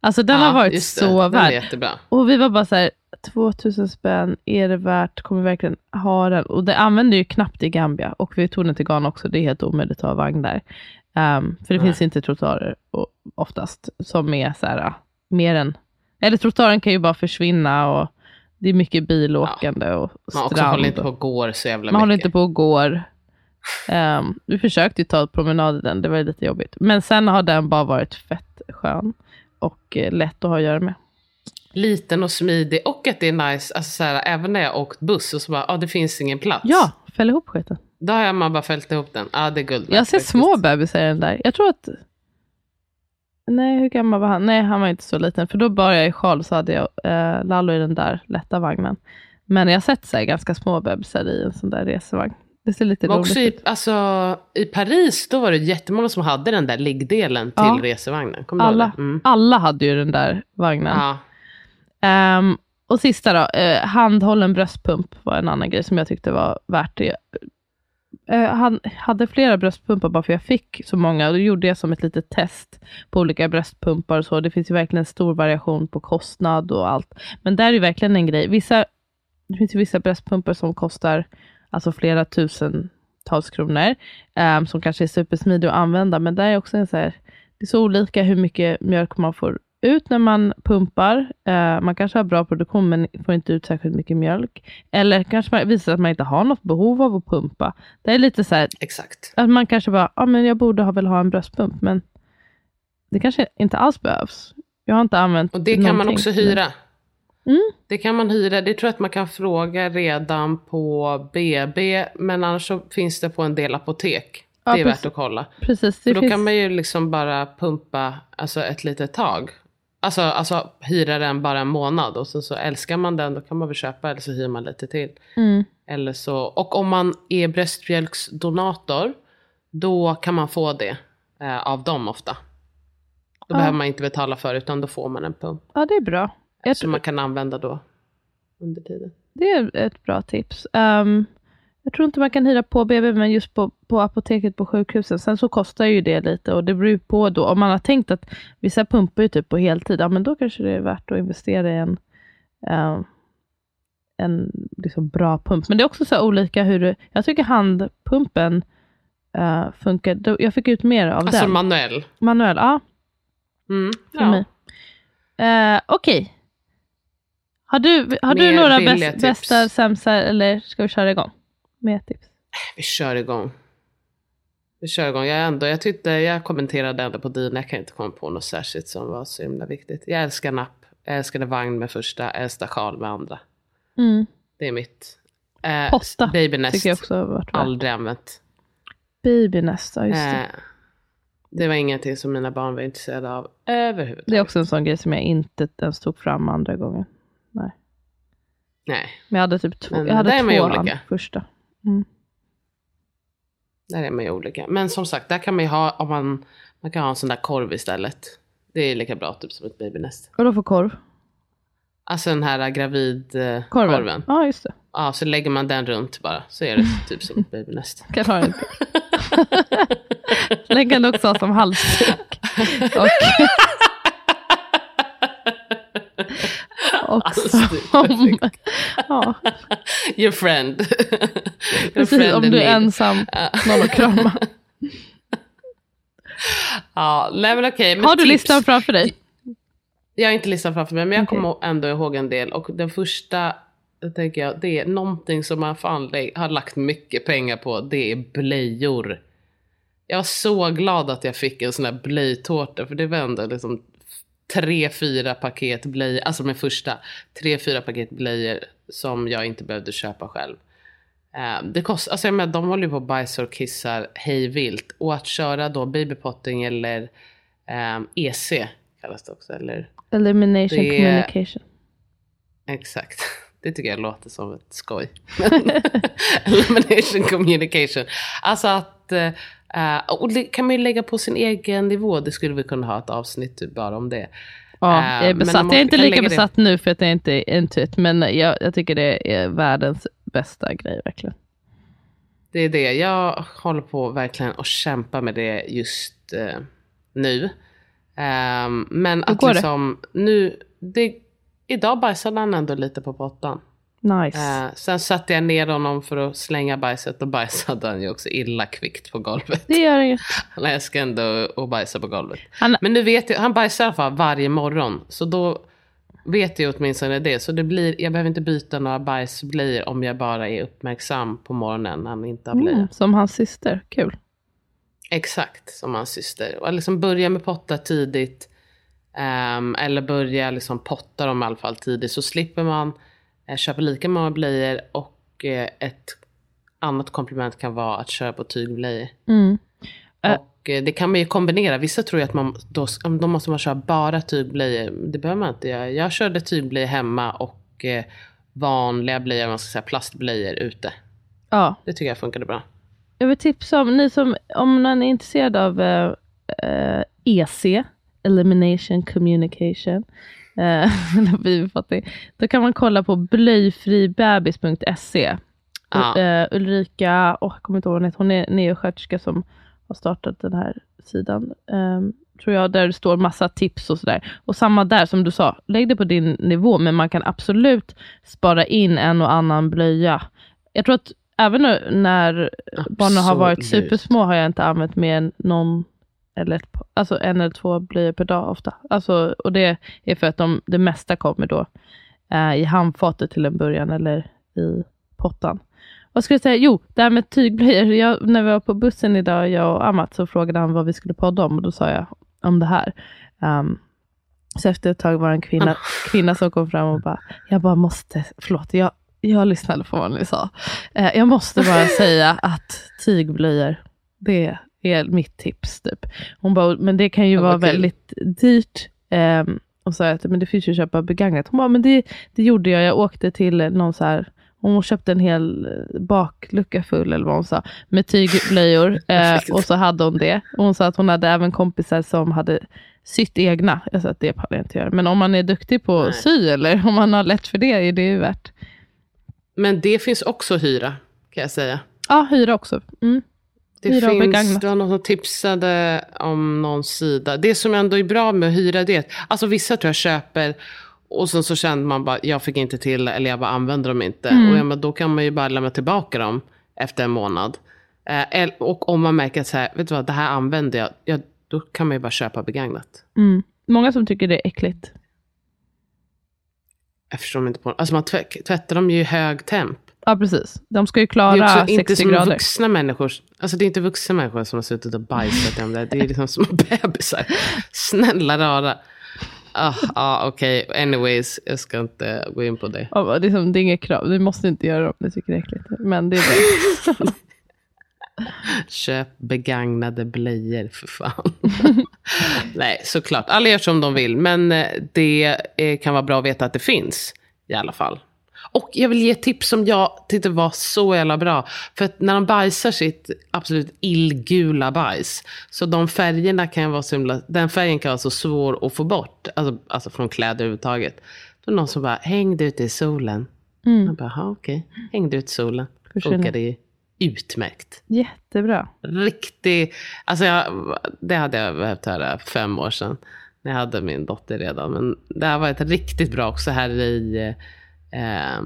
Alltså den ja, har varit så värd. Och vi var bara så här, 2000 spänn, är det värt, kommer vi verkligen ha den? Och det använder ju knappt i Gambia. Och vi tog den till Ghana också, det är helt omöjligt att ha vagn där. Um, för det Nej. finns inte trottoarer oftast som är så här, mer än... Eller trottoaren kan ju bara försvinna och det är mycket bilåkande ja. och strand. Man håller inte på och går så jävla man mycket. Man håller inte på och går. Um, vi försökte ju ta promenad i den, det var lite jobbigt. Men sen har den bara varit fett skön och eh, lätt att ha att göra med. Liten och smidig och att det är nice, alltså så här, även när jag åkt buss och så bara, ja ah, det finns ingen plats. Ja, fäll ihop skiten. Då har man bara fällt ihop den. Ja, det är guld. Jag ser faktiskt. små bebisar i den där. Jag tror att... Nej, hur gammal var han? Nej, han var inte så liten. För då bar jag i sjal så hade jag eh, Lallo i den där lätta vagnen. Men jag har sett så här, ganska små bebisar i en sån där resevagn. Det ser lite roligt också ut. Alltså, I Paris då var det jättemånga som hade den där liggdelen till ja. resevagnen. Kommer alla, mm. alla hade ju den där vagnen. Ja. Um, och sista då, eh, handhållen bröstpump var en annan grej som jag tyckte var värt det. Eh, han hade flera bröstpumpar bara för jag fick så många. Och då gjorde jag som ett litet test på olika bröstpumpar och så. Det finns ju verkligen stor variation på kostnad och allt. Men där är ju verkligen en grej. Vissa, det finns ju vissa bröstpumpar som kostar alltså flera tusentals kronor. Um, som kanske är supersmidiga att använda. Men där är också en så här, det är så olika hur mycket mjölk man får ut när man pumpar. Uh, man kanske har bra produktion men får inte ut särskilt mycket mjölk. Eller kanske man visar att man inte har något behov av att pumpa. Det är lite så här, Exakt. att man kanske bara, ja ah, men jag borde ha väl ha en bröstpump, men det kanske inte alls behövs. Jag har inte använt Och det kan man också hyra. Mm. Det kan man hyra, det tror jag att man kan fråga redan på BB, men annars så finns det på en del apotek. Det är ja, värt att kolla. Precis, För då finns... kan man ju liksom bara pumpa alltså ett litet tag. Alltså, alltså hyra den bara en månad och sen så älskar man den då kan man väl köpa eller så hyr man lite till. Mm. Eller så, och om man är bröstmjölksdonator då kan man få det eh, av dem ofta. Då ja. behöver man inte betala för utan då får man en pump. Ja det är bra. Som man kan använda då under tiden. Det är ett bra tips. Um, jag tror inte man kan hyra på BB, men just på, på apoteket på sjukhusen. Sen så kostar ju det lite och det beror på då. Om man har tänkt att vissa pumpar ju typ på heltid, ja men då kanske det är värt att investera i en, uh, en liksom bra pump. Men det är också så olika hur, jag tycker handpumpen uh, funkar. Jag fick ut mer av Alltså den. manuell. Manuell, ja. Mm. Mig. Eh, Okej. Har du, har du några bäst, bästa, sämsta, eller ska vi köra igång? Med tips. Vi kör igång. Vi kör igång. Jag, ändå, jag, tyckte, jag kommenterade ändå på dina. Jag kan inte komma på något särskilt som var så himla viktigt. Jag älskar napp. Jag älskade vagn med första. Jag älskar sjal med andra. Mm. Det är mitt. Eh, Potta Babynest. tycker jag också har varit. Aldrig använt. Babynest, ja just det. Eh, det var ingenting som mina barn var intresserade av överhuvudtaget. Det är också en sån grej som jag inte ens tog fram andra gången. Nej. Nej, Men jag hade typ två, Men jag hade två olika. första. Mm. där är man ju olika. Men som sagt, där kan man ju ha, om man, man kan ha en sån där korv istället. Det är lika bra typ som ett babynest. Och då för korv? Alltså den här gravidkorven. Korven? korven. Ja, just det. Ja, så lägger man den runt bara. Så är det (laughs) typ som ett babynest. (laughs) Kan ha. (laughs) Den kan du också som halsduk. Och, och Halsduk, som, ja, (laughs) Your friend. (laughs) Your precis, friend om du är need. ensam, (laughs) någon att krama. Ja, nej men okej. men Har du tips. listan framför dig? Jag har inte listan framför mig, men jag Okej. kommer ändå ihåg en del. Och den första, det tänker jag, det är någonting som man fan har lagt mycket pengar på. Det är blöjor. Jag var så glad att jag fick en sån här blöjtårta, för det var ändå liksom tre, fyra paket blöjor, alltså med första, tre, fyra paket blöjor som jag inte behövde köpa själv. Eh, det kostar, alltså jag menar, de håller ju på och bajsar och kissar hej vilt. Och att köra då babypotting eller ehm, EC kallas det också, eller Elimination Det- communication. Exakt. (laughs) Det tycker jag låter som ett skoj. (laughs) Elimination communication. Alltså att, eh, och det kan man ju lägga på sin egen nivå. Det skulle vi kunna ha ett avsnitt typ bara om det. Ja, Eh, jag är besatt. Jag är inte lika lägga det- besatt nu för att jag inte är intuit, men jag, jag tycker det är världens bästa grej verkligen. Det är det. Jag håller på verkligen att kämpa med det just eh, nu. Ehm, men Hur att går det? liksom nu, det, idag bajsade han ändå lite på pottan. Nice. Eh, sen satte jag ner honom för att slänga bajset och bajsade han ju också illa kvickt på golvet. det gör inget. (laughs) Han älskar ändå att bajsa på golvet. Han, Men nu vet jag, han bajsar i alla fall varje morgon. Så då vet jag åtminstone det. Så det blir, jag behöver inte byta några bajsblöjor om jag bara är uppmärksam på morgonen när han inte har blöja. mm, som hans syster, kul. Exakt, som hans syster. Och liksom börja med potta tidigt. ehm, eller börja liksom potta dem i alla fall tidigt. Så slipper man köpa lika många blöjor. Och eh, ett annat komplement kan vara att köra på tygblöjor. Mm. Eh. Och eh, det kan man ju kombinera. Vissa tror ju att man, då, då måste man köra bara tygblöjor. Det behöver man inte göra. Jag körde tygblöjor hemma och eh, vanliga blöjor, man ska säga plastblöjor ute. Ja, Det tycker jag funkade bra. jag vill tipsa om, ni som, om man är intresserad av eh, eh, EC, Elimination Communication, eh, (laughs) då kan man kolla på blöjfribebis.se. Ja. Eh, Ulrika, åh, jag kommer inte ihåg vad hon heter, hon är neosköterska som har startat den här sidan. ehm, tror jag, där det står massa tips och sådär. Och samma där som du sa, lägg det på din nivå, men man kan absolut spara in en och annan blöja. Jag tror att även när barnen har varit Absolut. supersmå har jag inte använt mer än någon eller ett, alltså en eller två blöjor per dag ofta. Alltså, och det är för att de, det mesta kommer då eh, i handfatet till en början eller i pottan. Vad skulle jag säga? Jo, det här med tygblöjor. Jag, när vi var på bussen idag, jag och Amat, så frågade han vad vi skulle podda om och då sa jag om det här. Ehm, så efter ett tag var det en kvinna, kvinna som kom fram och bara, jag bara måste, förlåt, jag, jag lyssnade på vad ni sa. Eh, jag måste bara säga att tygblöjor, det är mitt tips. Typ. Hon bara, men det kan ju Ja, vara kul. väldigt dyrt. Um, och sa att men det finns ju att köpa begagnat. Hon bara, men det, det gjorde jag. Jag åkte till någon så här, hon köpte en hel eh, baklucka full eller vad hon sa, med tygblöjor. (laughs) eh, och så hade hon det. Och hon sa att hon hade även kompisar som hade sytt egna. Jag sa att det pallar jag inte göra. Men om man är duktig på att sy eller om man har lätt för det, är det ju värt. Men det finns också hyra, kan jag säga. Ja, hyra också. Mm. Det Hyra finns, begagnat. det var någon som tipsade om någon sida. Det som ändå är bra med att hyra det, alltså vissa tror jag köper och sen så känner man bara, jag fick inte till eller jag bara använder dem inte. Mm. Och ja, men då kan man ju bara lämna tillbaka dem efter en månad. Eh, och om man märker att så här, vet du vad, det här använder jag, ja, då kan man ju bara köpa begagnat. Mm. Många som tycker det är äckligt. Jag förstår inte på Alltså man tvätt, tvättar dem ju i hög temp. Ja, precis. De ska ju Det är klara också 60 inte som grader. vuxna människor. Alltså det är inte vuxna människor som har suttit och bajsat i dem där. Det är liksom som (laughs) bebisar. Snälla rara. Ah, ah, Okej, anyways, jag ska inte gå in på det. Ja, det, är som, det är inget krav. Du måste inte göra det om du tycker det är äckligt. Men det är det. (laughs) Köp begagnade blöjor för fan. (laughs) Nej, såklart. Alla gör som de vill. Men eh, det eh, kan vara bra att veta att det finns. I alla fall. Och jag vill ge ett tips som jag tyckte var så jävla bra. För att när de bajsar sitt absolut illgula bajs. Så de färgerna kan vara så himla, Den färgen kan vara så svår att få bort. Alltså, alltså från kläder överhuvudtaget. Då är det någon som bara, häng det ute i solen. Jag bara, "Jaha, okej. Häng det ut i solen. Funkar det utmärkt Jättebra. riktig... Alltså jag, det hade jag behövt höra fem år sedan. När jag hade min dotter redan. Men det har varit riktigt bra också här i, eh,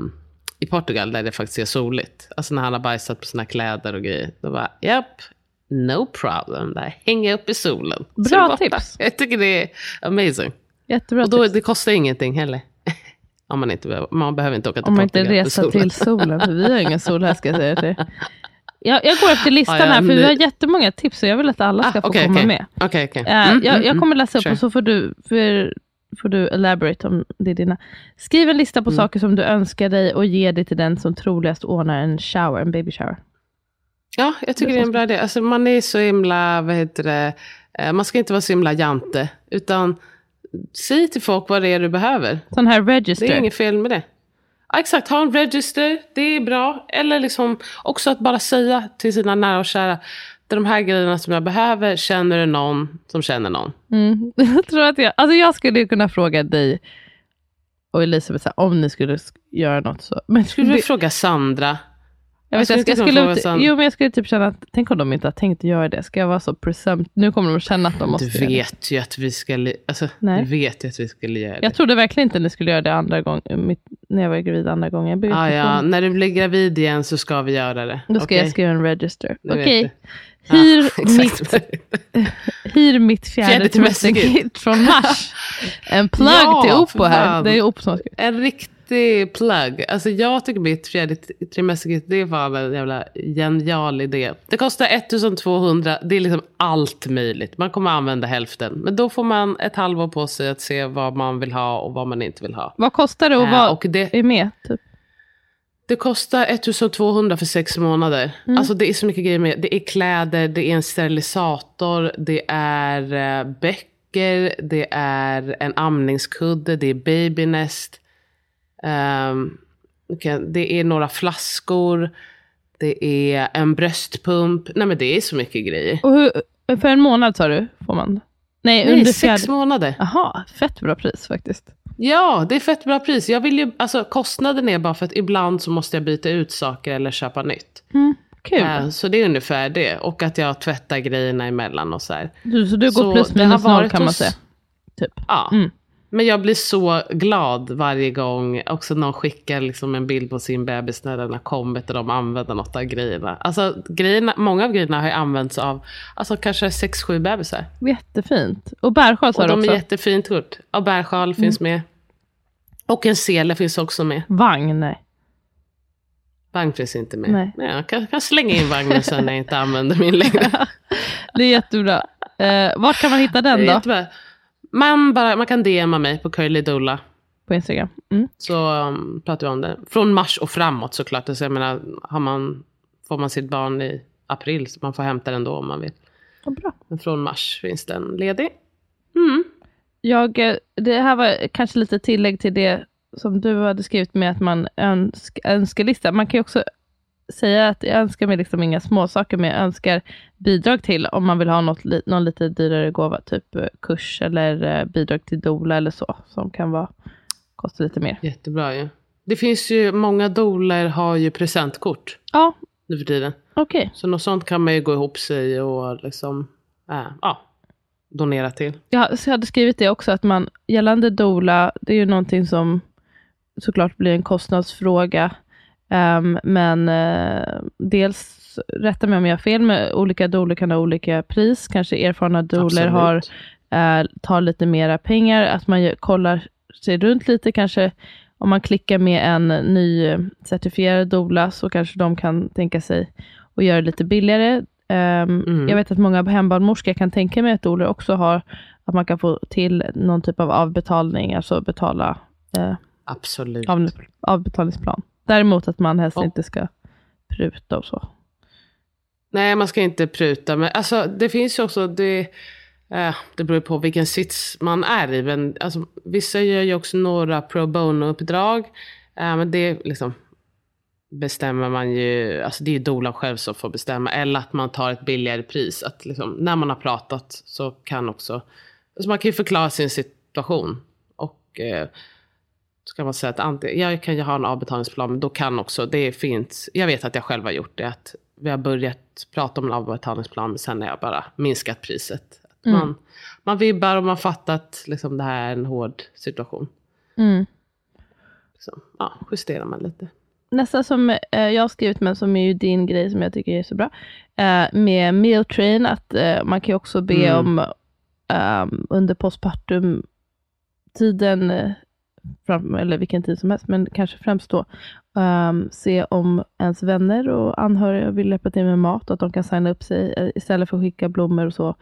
i Portugal. Där det faktiskt är soligt. Alltså när han har bajsat på sina kläder och grejer. Då bara, japp, no problem. Där hänger jag upp i solen. Bra tips. (laughs) Jag tycker det är amazing. Jättebra Och då, tips. det kostar ingenting heller. (laughs) Om man, inte behöver, man behöver inte åka till Om man inte Portugal reser till solen. För vi har ingen sol här ska jag säga till jag, jag går efter (laughs) listan Ja, ja, här, för nu- vi har jättemånga tips och jag vill att alla ska Ah, få komma okej. med. Okej, okej. Eh, Mm, jag, mm, jag kommer mm. läsa upp Sure. och så får du, för, får du elaborate om det är dina. Skriv en lista på Mm. saker som du önskar dig och ge det till den som troligast ordnar en shower, en baby shower. Ja, jag tycker det är en bra idé. Alltså, man är så himla, vad heter det, eh, man ska inte vara så himla jante. Utan säg till folk vad det är du behöver. Sån här Det register. är inget fel med det. Ja, exakt, ha en register, det är bra. Eller liksom också att bara säga till sina nära och kära. Det är de här grejerna som jag behöver, känner du någon som känner någon? Mm. (laughs) Jag tror att jag, alltså jag skulle kunna fråga dig och Elisabeth om ni skulle sk- göra något så. Men Skulle du det, fråga Sandra? jag, vet, jag jag, skulle jag, skulle, fråga Sand- jo, men jag skulle typ känna att, tänk om de inte har tänkt göra det. Ska jag vara så presumpt? Nu kommer de att känna att de måste Du vet ju att vi skulle, alltså, Nej. du vet ju att vi skulle göra det. Jag trodde verkligen inte ni skulle göra det andra gången, mitt, när jag var gravid andra gången. Jag ah, ja, när du blir gravid igen så ska vi göra det. Då ska Okej? jag skriva en register. Okej, du. Ja, hyr, (laughs) exakt. mitt, (laughs) hyr mitt fjärde Fjärde trimesterkit från Mars. (laughs) En plug Ja, till Oppo här. Det är Oppo som har skrivit. En riktig plugg. Alltså jag tycker mitt fjärde trimesterkit, det är fan en jävla genial idé. Det kostar 1200, det är liksom allt möjligt. Man kommer använda hälften. Men då får man ett halvår på sig att se vad man vill ha och vad man inte vill ha. Vad kostar det att Eh, vara och det, är med? Typ? Det kostar 1200 för sex månader. Mm. Alltså det är så mycket grejer med. Det är kläder, det är en sterilisator, det är eh, böcker, det är en amningskudde, det är babynest. Um, det är några flaskor, det är en bröstpump. Nej men det är så mycket grejer. Och hur, för en månad sa du, får man? Nej, Nej, under sex fjärde. månader. Jaha, fett bra pris faktiskt. Ja, det är fett bra pris. Jag vill ju, alltså kostnaden är bara för att ibland så måste jag byta ut saker eller köpa nytt. Mm, kul. Eh, Så det är ungefär det. Och att jag tvättar grejerna emellan och så här. Du, så du går Så plus minus noll kan man säga. Typ. Ja. Mm. Men jag blir så glad varje gång också någon skickar liksom en bild på sin bebis när den har kommit och de använder något av grejerna. Alltså grejerna, många av grejerna har ju använts av alltså, kanske sex sju bebisar. Jättefint. Och bärsjal sa Och du de också. är jättefint gjort. Och bärsjal finns med. Och en sele finns också med. Vagn, nej. Vagn finns inte med. Nej. Men jag kan, kan slänga in vagnen sen när jag inte använder min längre. (laughs) Det är jättebra. Eh, vart kan man hitta den då? jättebra. Man, bara, man kan DMa mig på Curly Dola. På Instagram. Mm. Så um, pratar vi om det. Från mars och framåt såklart. Alltså, jag menar, har man, får man sitt barn i april så man får hämta den då om man vill. Vad bra. Men från mars finns den ledig. Mm. Jag, eh, det här var kanske lite tillägg till det som du hade skrivit med att man önsk, önskelista. Man kan ju också säga att jag önskar mig liksom inga småsaker, men jag önskar bidrag till om man vill ha något, någon lite dyrare gåva, typ eh, kurs eller eh, bidrag till dola eller så, som kan vara, kosta lite mer. Jättebra ju. Det finns ju, många doler har ju presentkort Ja, nu för tiden. okej. Så något sånt kan man ju gå ihop sig och liksom, äh, ja, donera till. Jag så jag hade skrivit det också, att man gällande dola, det är ju någonting som såklart blir en kostnadsfråga. Ehm, men eh, dels rätta mig om jag har fel, men olika doler kan ha olika pris. Kanske erfarna doler har, eh, tar lite mera pengar. Att man kollar sig runt lite, kanske om man klickar med en ny certifierad doula så kanske de kan tänka sig att göra det lite billigare. Ehm, Mm. Jag vet att många hembarnmorskor kan tänka mig att doulor också har att man kan få till någon typ av avbetalning, alltså betala eh, Absolut. av, avbetalningsplan. Däremot att man helst Och- inte ska pruta och så. Nej, man ska inte pruta. Men alltså, det finns ju också, det, eh, det beror på vilken sits man är i. Men alltså, vissa gör ju också några pro bono-uppdrag. Eh, men det liksom bestämmer man ju, alltså det är ju dolan själv som får bestämma. Eller att man tar ett billigare pris. Att liksom, när man har pratat så kan också, alltså man kan ju förklara sin situation. Och eh, ska man säga att antingen, jag kan ju ha en avbetalningsplan, men då kan också, det fint. Jag vet att jag själv har gjort det, att vi har börjat prata om en avbetalningsplan, men sen har jag bara minskat priset. Mm. Man, man vibbar och man fattar att liksom, det här är en hård situation. Mm. Så, ja, justerar man lite. Nästa som eh, jag har skrivit, men som är ju din grej som jag tycker är så bra, eh, med meal train, att eh, man kan ju också be Mm. om ehm, under postpartum tiden, eh, fram, eller vilken tid som helst, men kanske främst då, ehm, se om ens vänner och anhöriga vill hjälpa till med mat, och att de kan signa upp sig eh, istället för att skicka blommor och så,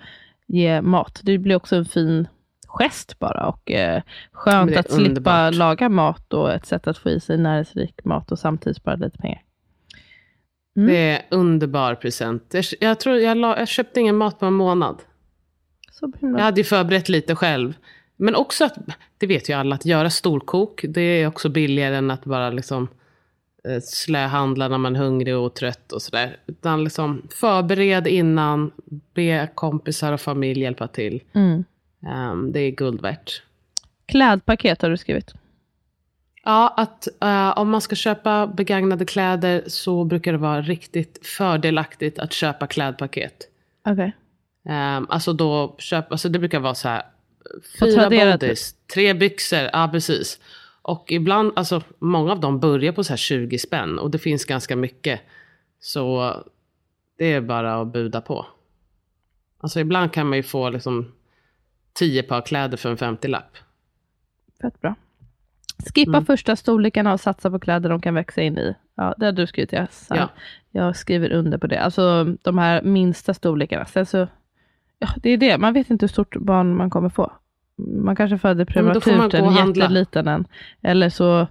ge mat. Det blir också en fin gest bara och eh, skönt att slippa underbart. laga mat och ett sätt att få i sig näringsrik mat och samtidigt spara lite pengar. Mm. Det är underbar present. Jag, jag, tror jag, la, jag köpte ingen mat på en månad. Jag hade ju förberett lite själv. Men också att, det vet ju alla, att göra storkok, det är också billigare än att bara liksom eh, slöhandla när man är hungrig och trött och sådär. Utan liksom förbered innan, be kompisar och familj hjälpa till. Mm. Ehm, det är guld värt. Klädpaket har du skrivit. Ja, att eh, om man ska köpa begagnade kläder så brukar det vara riktigt fördelaktigt att köpa klädpaket. Okej. Um, alltså då köp, alltså det brukar vara så här. Fyra bodys, tre byxor, ja precis. Och ibland, alltså många av dem börjar på så här 20 spänn och det finns ganska mycket. Så det är bara att buda på. Alltså ibland kan man ju få liksom 10 par kläder för en 50-lapp. Fett bra. Skippa Mm. första storlekarna och satsa på kläder de kan växa in i. Ja, det har du skrivit. Jag, Ja. jag skriver under på det. Alltså de här minsta storlekarna. Sen så, ja, det är det. Man vet inte hur stort barn man kommer få. Man kanske föder prematurt en jätteliten en. Eller så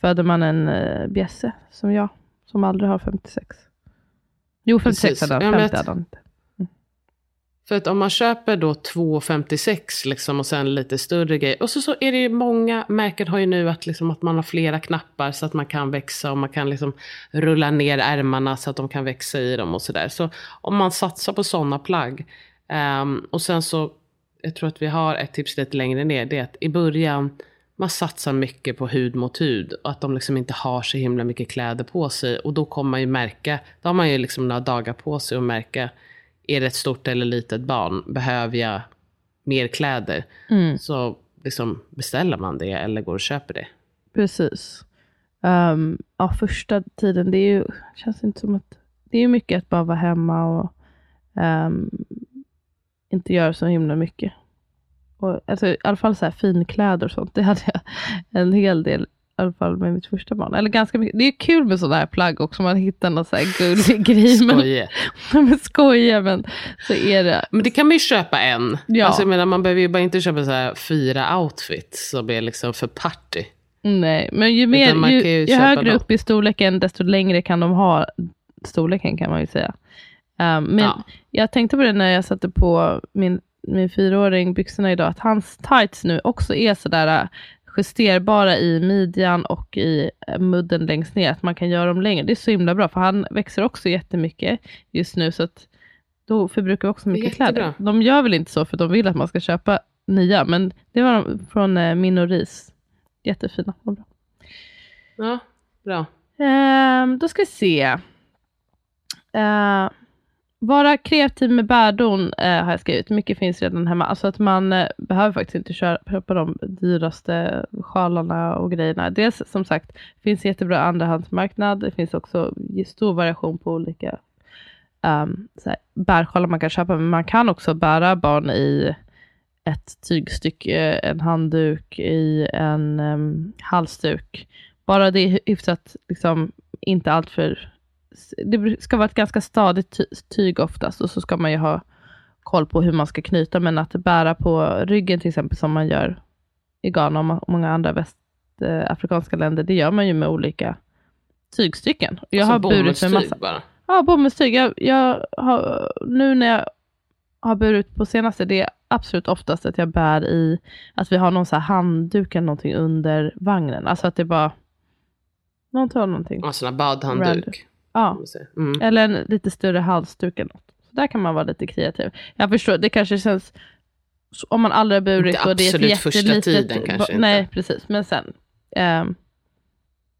föder man en uh, bjässe, som jag, som aldrig har 56. Jo, 56 Precis. hade han, Ja, men 50 jag- hade han inte. För att om man köper då 2,56 liksom och sen lite större grejer. Och så, så är det ju många märken har ju nu att, liksom, att man har flera knappar så att man kan växa och man kan liksom rulla ner ärmarna så att de kan växa i dem och sådär. Så om man satsar på sådana plagg. Ehm, och sen så, jag tror att vi har ett tips lite längre ner. Det är att i början, man satsar mycket på hud mot hud. Och att de liksom inte har så himla mycket kläder på sig. Och då kommer man ju märka, då har man ju liksom några dagar på sig att märka är det ett stort eller litet barn? Behöver jag mer kläder? Mm. Så liksom beställer man det eller går och köper det. Precis. Ehm, ja, första tiden, det är ju, känns inte som att, det är ju mycket att bara vara hemma och ehm, inte göra så himla mycket. Och, alltså, I alla fall så här finkläder och sånt, det hade jag en hel del, i alla fall med mitt första barn. Eller ganska mycket. Det är kul med sådana här plagg också, man hittar någon så här gullig grej. Men, Skoje. (laughs) men skoja, men så är det. Men det kan man ju köpa en. Ja. Alltså jag menar, man behöver ju bara inte köpa så här fyra outfits som är liksom för party. Nej, men ju, mer, ju, ju högre dem. upp i storleken, desto längre kan de ha storleken kan man ju säga. Um, men Ja. jag tänkte på det när jag satte på min, min fyraåring byxorna idag, att hans tights nu också är sådär äh, justerbara i midjan och i äh, mudden längst ner, att man kan göra dem längre. Det är så himla bra, för han växer också jättemycket just nu, så att då förbrukar vi också mycket kläder. De gör väl inte så, för de vill att man ska köpa nya, men det var de från eh, Min och Ris. Jättefina. och bra. Ja, bra. Ehm, då ska vi se. Eh, vara kreativ med bärdon eh, har jag skrivit. Mycket finns redan hemma. Alltså att man eh, behöver faktiskt inte köra, köpa de dyraste sjalarna och grejerna. Dels som sagt, finns jättebra andrahandsmarknad. Det finns också stor variation på olika um, bärsjalar man kan köpa, men man kan också bära barn i ett tygstycke, eh, en handduk, i en um, halsduk. Bara det är hyfsat, liksom, inte alltför. Det ska vara ett ganska stadigt ty tyg oftast och så ska man ju ha koll på hur man ska knyta, men att bära på ryggen till exempel som man gör i Ghana och många andra västafrikanska länder, det gör man ju med olika tygstycken. Jag alltså har burit med massa... bara. Ja, bomullstyg. Jag, jag har, nu när jag har burit på senaste, det är absolut oftast att jag bär i, att vi har någon så handduk eller någonting under vagnen. Alltså att det bara, någon tar någonting. Alltså en badhandduk. Ja, Mm. eller en lite större halsduk eller något. Så där kan man vara lite kreativ. Jag förstår, det kanske känns, om man aldrig har burit Inte och det är ett absolut första tiden kanske inte. Nej, precis. Men sen, ehm,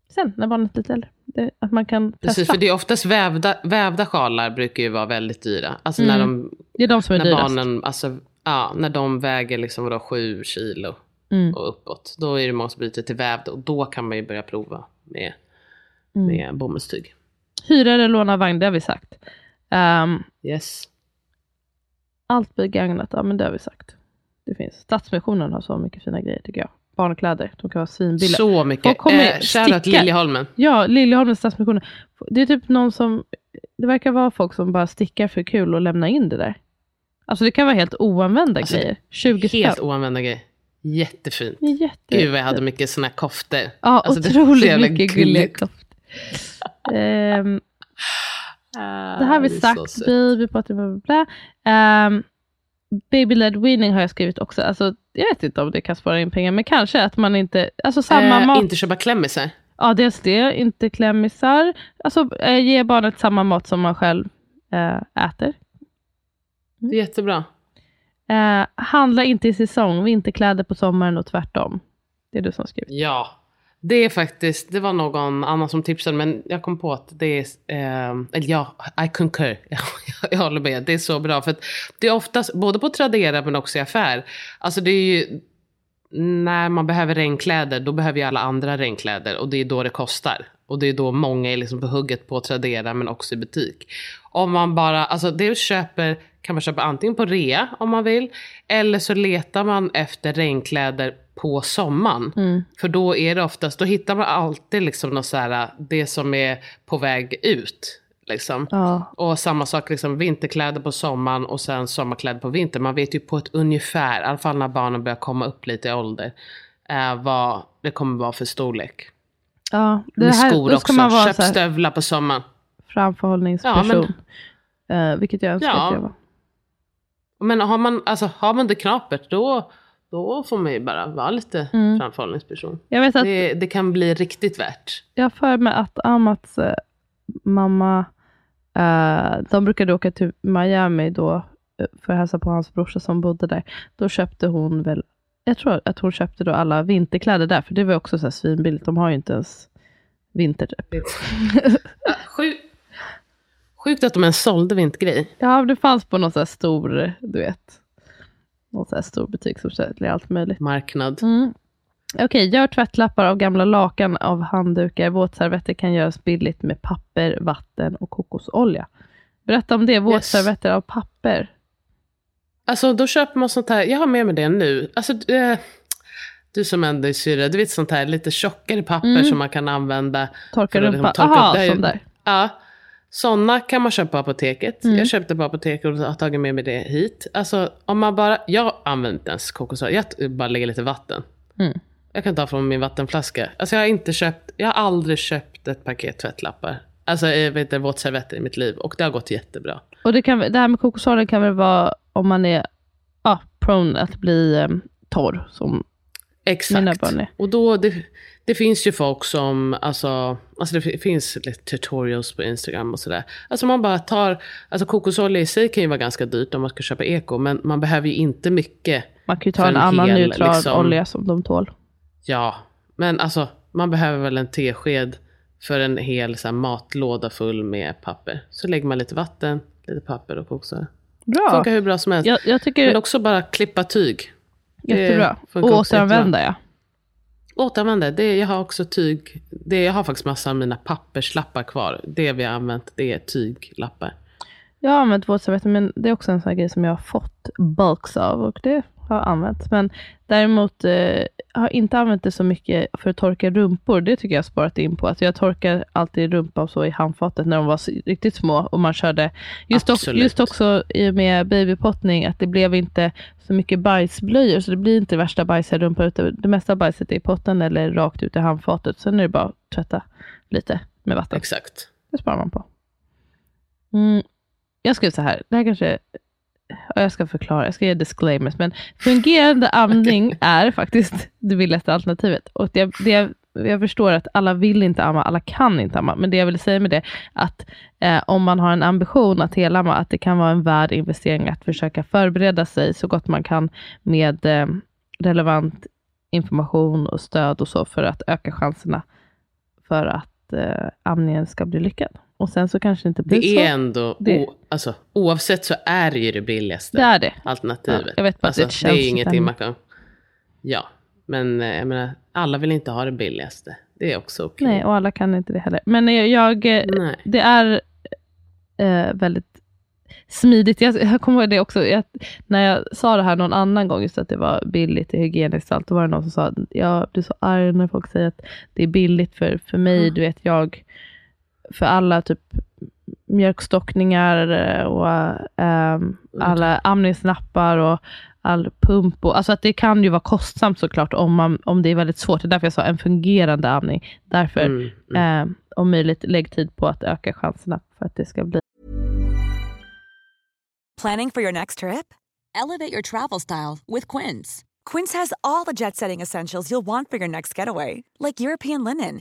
sen när barnet är lite äldre, det, att man kan testa. Precis, för det är oftast vävda, vävda sjalar brukar ju vara väldigt dyra. Alltså när, Mm. de, det är de som är när dyrast. barnen, alltså, ja, när de väger liksom vadå, sju kilo Mm. och uppåt. Då är det många som byter till vävda och då kan man ju börja prova med, Mm. med bomullstyg. Hyra eller låna vagn, det har vi sagt. Ehm, Yes. allt begagnat, ja men det har vi sagt. Det finns. Stadsmissionen har så mycket fina grejer tycker jag. Barnkläder, de kan vara svinbilliga. Så mycket. Eh, Shoutout sticka. Liljeholmen. Ja, Liljeholmens Stadsmissionen. Det är typ någon som, det verkar vara folk som bara stickar för kul och lämnar in det där. Alltså det kan vara helt oanvända Alltså, grejer. 20 Helt spänn. oanvända grejer. Jättefint. Det är Jätte, Gud vad jag hade mycket såna här koftor. Ja, Alltså, otroligt mycket gulliga koftor. (laughs) Ah, det har vi sagt. Baby, bla, bla, bla. Ehm, Baby-led weaning har jag skrivit också. Alltså, jag vet inte om det kan spara in pengar, men kanske att man inte... Alltså samma Eh, mat. Inte köpa klämmisar. Ja, dels det. Inte klämmisar. Alltså eh, ge barnet samma mat som man själv eh, äter. Det är jättebra. Eh, handla inte i säsong. Vinterkläder på sommaren och tvärtom. Det är du som har skrivit. Ja. Det är faktiskt, det var någon annan som tipsade men jag kom på att det är, eh, eller ja, I concur. (laughs) jag håller med, det är så bra. För att det är oftast, både på Tradera men också i affär. Alltså det är ju, när man behöver regnkläder då behöver ju alla andra regnkläder och det är då det kostar. Och det är då många är liksom på hugget på Tradera men också i butik. Om man bara, alltså det köper, kan man köpa antingen på rea om man vill. Eller så letar man efter regnkläder på sommaren. Mm. För då är det oftast, då hittar man alltid liksom något så här, det som är på väg ut. Liksom. Ja, Och samma sak, liksom vinterkläder på sommaren och sen sommarkläder på vintern. Man vet ju på ett ungefär, i alla fall när barnen börjar komma upp lite i ålder, eh, vad det kommer vara för storlek. ja. Det Med här, skor då ska också, man vara köp stövlar på sommaren. framförhållningsperson. eh, vilket jag önskar Ja. att jag var. Men har man, alltså, har man det knapert då, då får man ju bara vara lite Mm. framförhållningsperson. Jag vet att Det, det kan bli riktigt värt. jag har för mig att Amats eh, mamma, eh, de brukade åka till Miami då eh, för att hälsa på hans brorsa som bodde där. Då köpte hon väl, jag tror att hon köpte då alla vinterkläder där, för det var också så här svinbilligt. De har ju inte ens vinter typ. (laughs) Sjuk, sjukt att de ens sålde vintergrej. Ja, det fanns på någon så här stor, du vet, någon så här stor butik som säljer allt möjligt. Marknad. Mm. Okej, gör tvättlappar av gamla lakan av handdukar. Våtservetter kan göras billigt med papper, vatten och kokosolja. Berätta om det, våtservetter av papper. Alltså då köper man sånt här, jag har med mig det nu. Alltså eh, du som ändå är syrra, du vet sånt här lite tjockare papper Mm. som man kan använda. Torka för att rumpa. liksom. Aha, Det är ju- sån där. Ja, sådana kan man köpa på apoteket. Mm. Jag köpte på apoteket och har tagit med mig det hit. Alltså om man bara, jag använder inte ens kokosolja, jag bara lägger lite vatten. Mm. Jag kan ta från min vattenflaska. Alltså jag har inte köpt, jag har aldrig köpt ett paket tvättlappar. Alltså jag vet inte, våtservetter i mitt liv och det har gått jättebra. Och det, kan, det här med kokosolja kan väl vara om man är ja, prone att bli um, torr, som mina Exakt. barn är. Och då, det, det finns ju folk som, alltså, alltså det finns lite tutorials på Instagram och sådär. Alltså man bara tar, alltså kokosolja i sig kan ju vara ganska dyrt om man ska köpa eko, men man behöver ju inte mycket. Man kan ju ta en, en annan hel, neutral liksom- olja som de tål. Ja, men alltså man behöver väl en tesked för en hel så här, matlåda full med papper. Så lägger man lite vatten, lite papper och kokosolja. Bra. Funkar hur bra som helst. Jag, jag tycker Men också bara klippa tyg. jättebra. Och återanvända ja. Återanvända, det, jag har också tyg. Det, jag har faktiskt massa av mina papperslappar kvar. Det vi har använt, det är tyglappar. Jag har använt våtservetter, men det är också en sån här grej som jag har fått bulks av och det har använt. Men däremot eh, har inte använt det så mycket för att torka rumpor. Det tycker jag har sparat in på. Alltså jag torkar alltid rumpa och så i handfatet när de var riktigt små och man körde. Just, också, just också med babypottning att det blev inte så mycket bajsblöjor så det blir inte värsta bajsiga rumpor. utan Det mesta bajset är i potten eller rakt ut i handfatet. Sen är det bara att tvätta lite med vatten. Exakt. Det sparar man på. Mm. Jag skrev så här, det här kanske, jag ska förklara, jag ska ge disclaimers, men fungerande amning (laughs) är faktiskt det billigaste alternativet. Och det, det, jag förstår att alla vill inte amma, alla kan inte amma, men det jag vill säga med det, att eh, om man har en ambition att helamma, att det kan vara en värd investering att försöka förbereda sig så gott man kan med eh, relevant information och stöd och så för att öka chanserna för att eh, amningen ska bli lyckad. Och sen så kanske det inte blir Det så. är ändå, Det- o, alltså, oavsett så är det ju det billigaste Det är det. alternativet. Ja, jag vet alltså, det känns är ingenting man kan... Ja, men eh, jag menar, alla vill inte ha det billigaste. Det är också okej. Nej, och alla kan inte det heller. Men jag, jag eh, Nej. det är eh, väldigt smidigt. Jag, jag kommer ihåg det också, jag, när jag sa det här någon annan gång, just att det var billigt och hygieniskt, allt, då var det någon som sa, jag blir så arg när folk säger att det är billigt för, för mig, du vet jag, för alla typ mjölkstockningar eh, och ehm, alla amningsnappar och all pump. Och, alltså att det kan ju vara kostsamt såklart om, man, om det är väldigt svårt. Det är därför jag sa en fungerande amning. Därför, Mm, mm. eh, om möjligt, lägg tid på att öka chanserna för att det ska bli Planning for your next trip? Elevate your travel style with Quince. Quince has all the jet setting essentials you'll want for your next getaway, like European linen,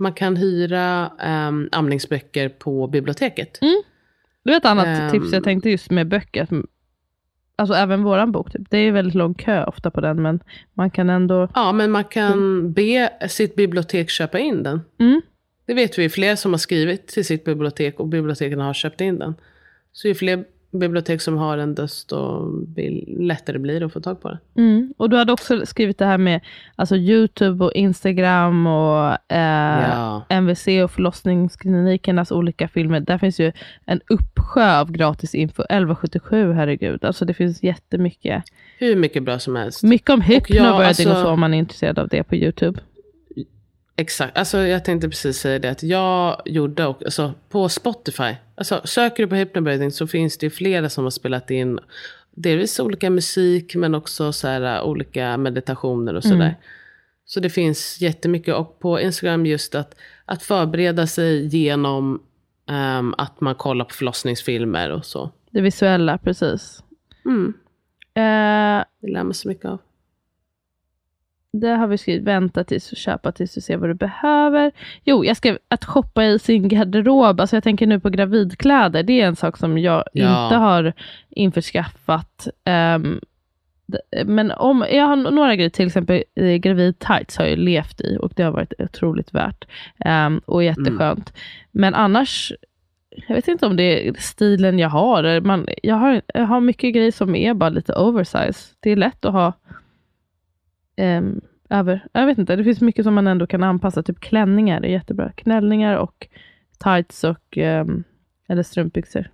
Man kan hyra um, amningsböcker på biblioteket. Det är ett annat Ehm. tips jag tänkte just med böcker. Alltså även våran bok, typ. det är väldigt lång kö ofta på den, men man kan ändå... Ja, men man kan be sitt bibliotek köpa in den. Mm. Det vet vi, fler som har skrivit till sitt bibliotek och biblioteken har köpt in den. Så ju fler bibliotek som har den, desto lättare blir det att få tag på den. Mm. Och du hade också skrivit det här med alltså, YouTube och Instagram och eh, Ja. MVC och förlossningsklinikernas olika filmer. Där finns ju en uppsjö av gratis info. 1177, herregud. Alltså det finns jättemycket. Hur mycket bra som helst. Mycket om hypno ja, började alltså- och så om man är intresserad av det på YouTube. Exakt, alltså jag tänkte precis säga det att jag gjorde också, alltså på Spotify, alltså söker du på hypnobirthing så finns det flera som har spelat in delvis olika musik men också så här, äh, olika meditationer och sådär. Så det finns jättemycket och på Instagram just att, att förbereda sig genom ehm, att man kollar på förlossningsfilmer och så. Det visuella, precis. Mm, Eh, det lär man så mycket av. det har vi skrivit, vänta tills och köpa tills du ser vad du behöver. Jo, jag skrev att shoppa i sin garderob. Alltså jag tänker nu på gravidkläder. Det är en sak som jag Ja. inte har införskaffat. D- men om, jag har några grejer, till exempel eh, gravid tights har jag levt i och det har varit otroligt värt ehm, och jätteskönt. Men annars, jag vet inte om det är stilen jag har. Man, jag har. Jag har mycket grejer som är bara lite oversize. Det är lätt att ha ehm, över, jag vet inte, det finns mycket som man ändå kan anpassa. Typ klänningar är jättebra. Knällningar och tights och ehm, eller strumpbyxor.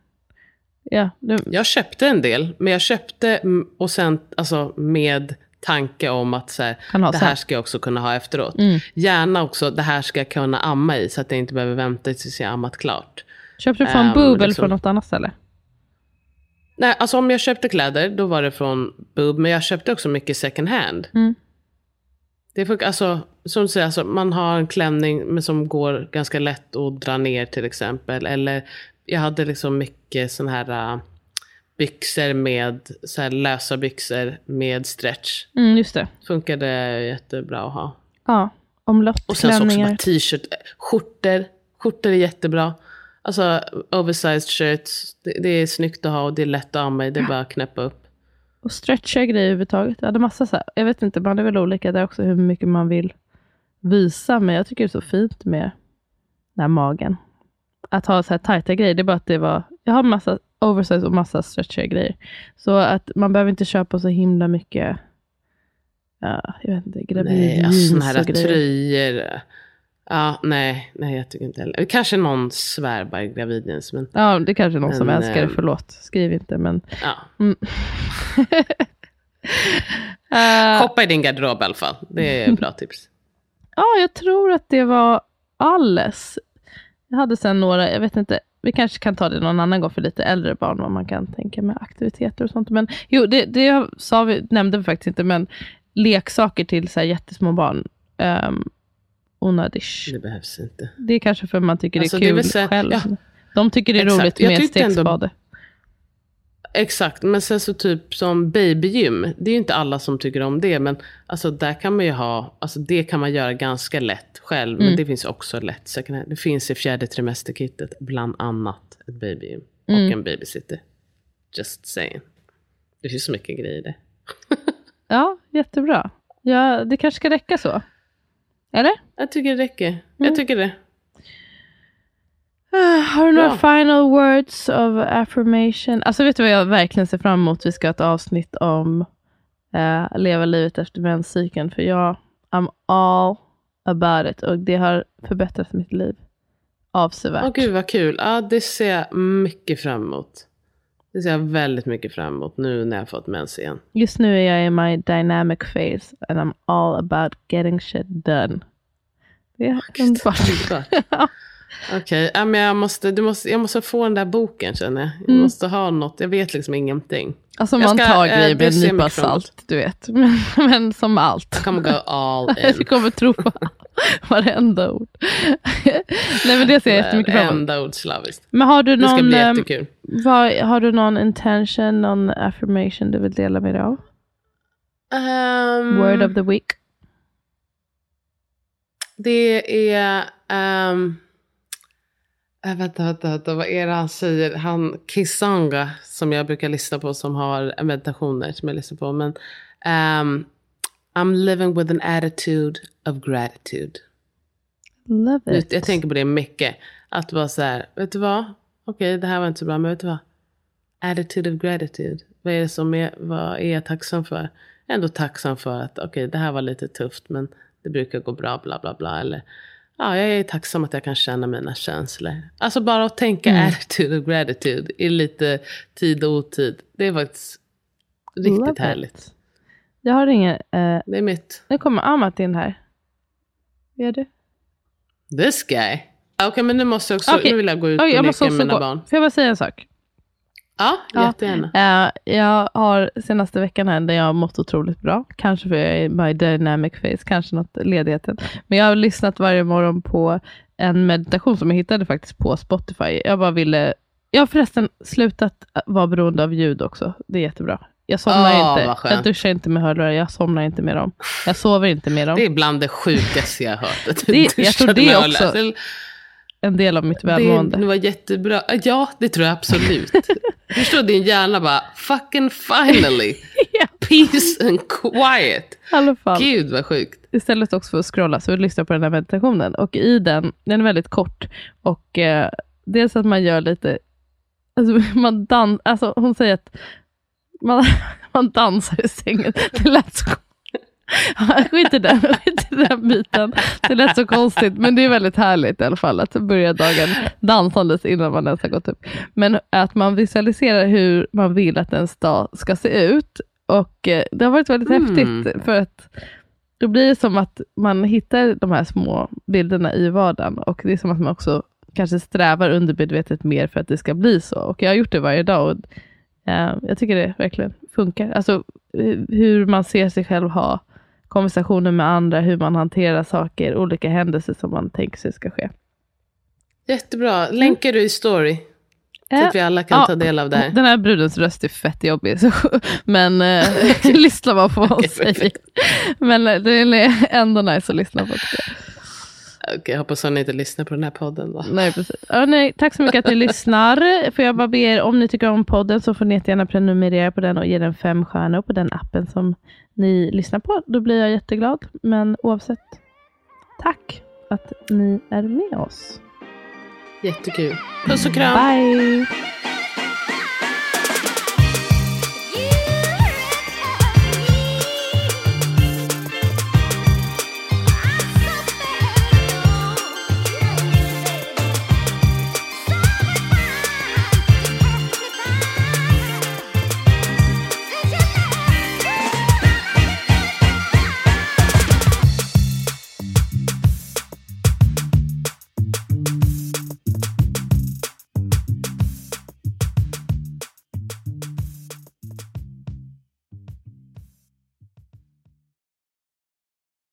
Ja, det, Jag köpte en del, men jag köpte och sen alltså med tanke om att så här, ha det här ska jag också kunna ha efteråt. Mm. Gärna också, det här ska jag kunna amma i så att jag inte behöver vänta tills jag ammat klart. köpte du från Ehm, Boob eller liksom- från något annat ställe? Nej, alltså om jag köpte kläder, då var det från Boob, men jag köpte också mycket second hand. Mm. Det är, alltså, som du säger, alltså, man har en klänning men som går ganska lätt att dra ner till exempel. Eller jag hade liksom mycket sån här uh, byxor med, så här lösa byxor med stretch. Mm, just det. Funkade jättebra att ha. Ja. Och sen så också bara t-shirt, skjortor. Skjortor är jättebra. Alltså oversized shirts, det, det är snyggt att ha och det är lätt att ha med. Det är bara att knäppa upp. Och stretchiga grejer överhuvudtaget. Jag hade massa så här, jag vet inte, man är väl olika där också hur mycket man vill visa. Men jag tycker det är så fint med den här magen. Att ha så här tajta grejer, det är bara att det var, jag har massa oversize och massa stretchiga grejer. Så att man behöver inte köpa så himla mycket, ja, jag vet inte, gravid Nej, alltså jeans såna här tröjor. Ja, nej, nej, jag tycker inte heller. Kanske någon svär i gravidjeans, men Ja, det är kanske någon som Men, älskar det, ehm, förlåt. Skriv inte, men... ja. Mm. (laughs) Eh, Shoppa i din garderob i alla fall. Det är ett (laughs) bra tips. Ja, jag tror att det var alles. Jag hade sen några, jag vet inte, vi kanske kan ta det någon annan gång för lite äldre barn, vad man kan tänka med aktiviteter och sånt. Men jo, det, det jag sa vi, nämnde vi faktiskt inte, men leksaker till så här jättesmå barn. Um, onödish. Det behövs inte. Det är kanske för man tycker Alltså, det det är kul väl så- själv. ja. De tycker det är Exakt. roligt med stegspade. Exakt, men sen så typ som babygym. Det är ju inte alla som tycker om det. Men alltså där kan man ju ha, alltså det kan man göra ganska lätt själv. Mm. Men det finns också lätt second hand. Det finns i fjärde trimesterkittet bland annat ett babygym. Mm. Och en babysitter. Just saying. Det finns så mycket grejer i det. (laughs) Ja, jättebra. Ja, det kanske ska räcka så. Eller? Jag tycker det räcker. Mm. Jag tycker det. Ah, Har du några final words of affirmation? Alltså vet du vad jag verkligen ser fram emot? Vi ska ha ett avsnitt om eh, leva livet efter menscykeln. För jag, I'm all about it. Och det har förbättrat mitt liv avsevärt. Åh gud vad kul. Ja, det ser jag mycket fram emot. Det ser jag väldigt mycket fram emot nu när jag fått mens igen. Just nu är jag i my dynamic phase and I'm all about getting shit done. Det är underbart. (laughs) Okej, ja, men jag, måste, du måste, jag måste få den där boken känner jag. Jag Mm. måste ha något, jag vet liksom ingenting. Alltså Jag man ska, tar eh, grejer med en nypa salt, du vet. (laughs) Men, men som allt. Jag kommer go all (laughs) Jag in. kommer tro på (laughs) varenda ord. Nej men det ser jag jättemycket fram emot. Varenda ord slaviskt. Men har du Det ska någon, bli ehm, jättekul. vad, har du någon intention, någon affirmation du vill dela med dig av? Ehm, Word of the week? Det är... Um, äh, vänta, vänta, vänta, vad är det han säger? Han Kisanga som jag brukar lyssna på som har meditationer som jag lyssnar på. Men ehm, I'm living with an attitude of gratitude. Love it. Jag tänker på det mycket. Att vara så här, vet du vad? Okej, det här var inte så bra, men vet du vad? Attitude of gratitude. Vad är det som är, vad är jag tacksam för? Jag är ändå tacksam för att, okej, det här var lite tufft, men det brukar gå bra, bla bla bla. Eller, ja, jag är tacksam att jag kan känna mina känslor. Alltså bara att tänka Mm. attitude of gratitude i lite tid och otid. Det är faktiskt riktigt Love it. härligt. Jag har ingen, eh, Det är mitt, nu kommer Amat in här. Gör du? this guy. Okej, men nu måste jag också, Okej. nu vill jag gå ut Oj, och leka med mina gå. barn. Får jag bara säga en sak? Ja, Ja. jättegärna. Eh, jag har senaste veckan här där jag har mått otroligt bra. Kanske för jag är i my dynamic phase, kanske något ledigheten. Men jag har lyssnat varje morgon på en meditation som jag hittade faktiskt på Spotify. Jag bara ville, jag har förresten slutat vara beroende av ljud också. Det är jättebra. Jag somnar Åh, inte, jag duschar inte med hörlurar, jag somnar inte med dem. Jag sover inte med dem. Det är bland det sjukaste jag har hört. Att du Det- jag tror det också. En del av mitt välmående. det var jättebra. Ja, det tror jag absolut. (laughs) Förstår, din hjärna bara, fucking finally. (laughs) Ja. Peace and quiet. Fall. Gud vad sjukt. istället också för att scrolla så lyssnar jag på den här meditationen. Och i den, den är väldigt kort. Och eh, dels att man gör lite, alltså, (laughs) man dan, alltså hon säger att man, man dansar i sängen. Det lät så (laughs) Skit i den, (laughs) skit i den biten. Det lät så konstigt, men det är väldigt härligt i alla fall att börja dagen dansandes innan man ens har gått upp. Men att man visualiserar hur man vill att ens dag ska se ut. Och eh, det har varit väldigt Mm. häftigt för att då blir det som att man hittar de här små bilderna i vardagen och det är som att man också kanske strävar undermedvetet mer för att det ska bli så. Och jag har gjort det varje dag och eh, jag tycker det verkligen funkar. Alltså eh, hur man ser sig själv ha konversationer med andra, hur man hanterar saker, olika händelser som man tänker sig ska ske. Jättebra. Länkar du i story? Så att vi alla kan Ja, ta del av det här. Den här brudens röst är fett jobbig, så, (laughs) men eh, (laughs) lyssna bara på vad hon (laughs) säger. Men eh, det är ändå nice att lyssna på. Det. Okej, jag hoppas att ni inte lyssnar på den här podden då. Nej, precis. Ja, nej, tack så mycket att ni (laughs) lyssnar. Får jag bara be er, om ni tycker om podden så får ni jättegärna prenumerera på den och ge den fem stjärnor på den appen som ni lyssnar på. Då blir jag jätteglad. Men oavsett, tack att ni är med oss. Jättekul. Puss och kram. Bye!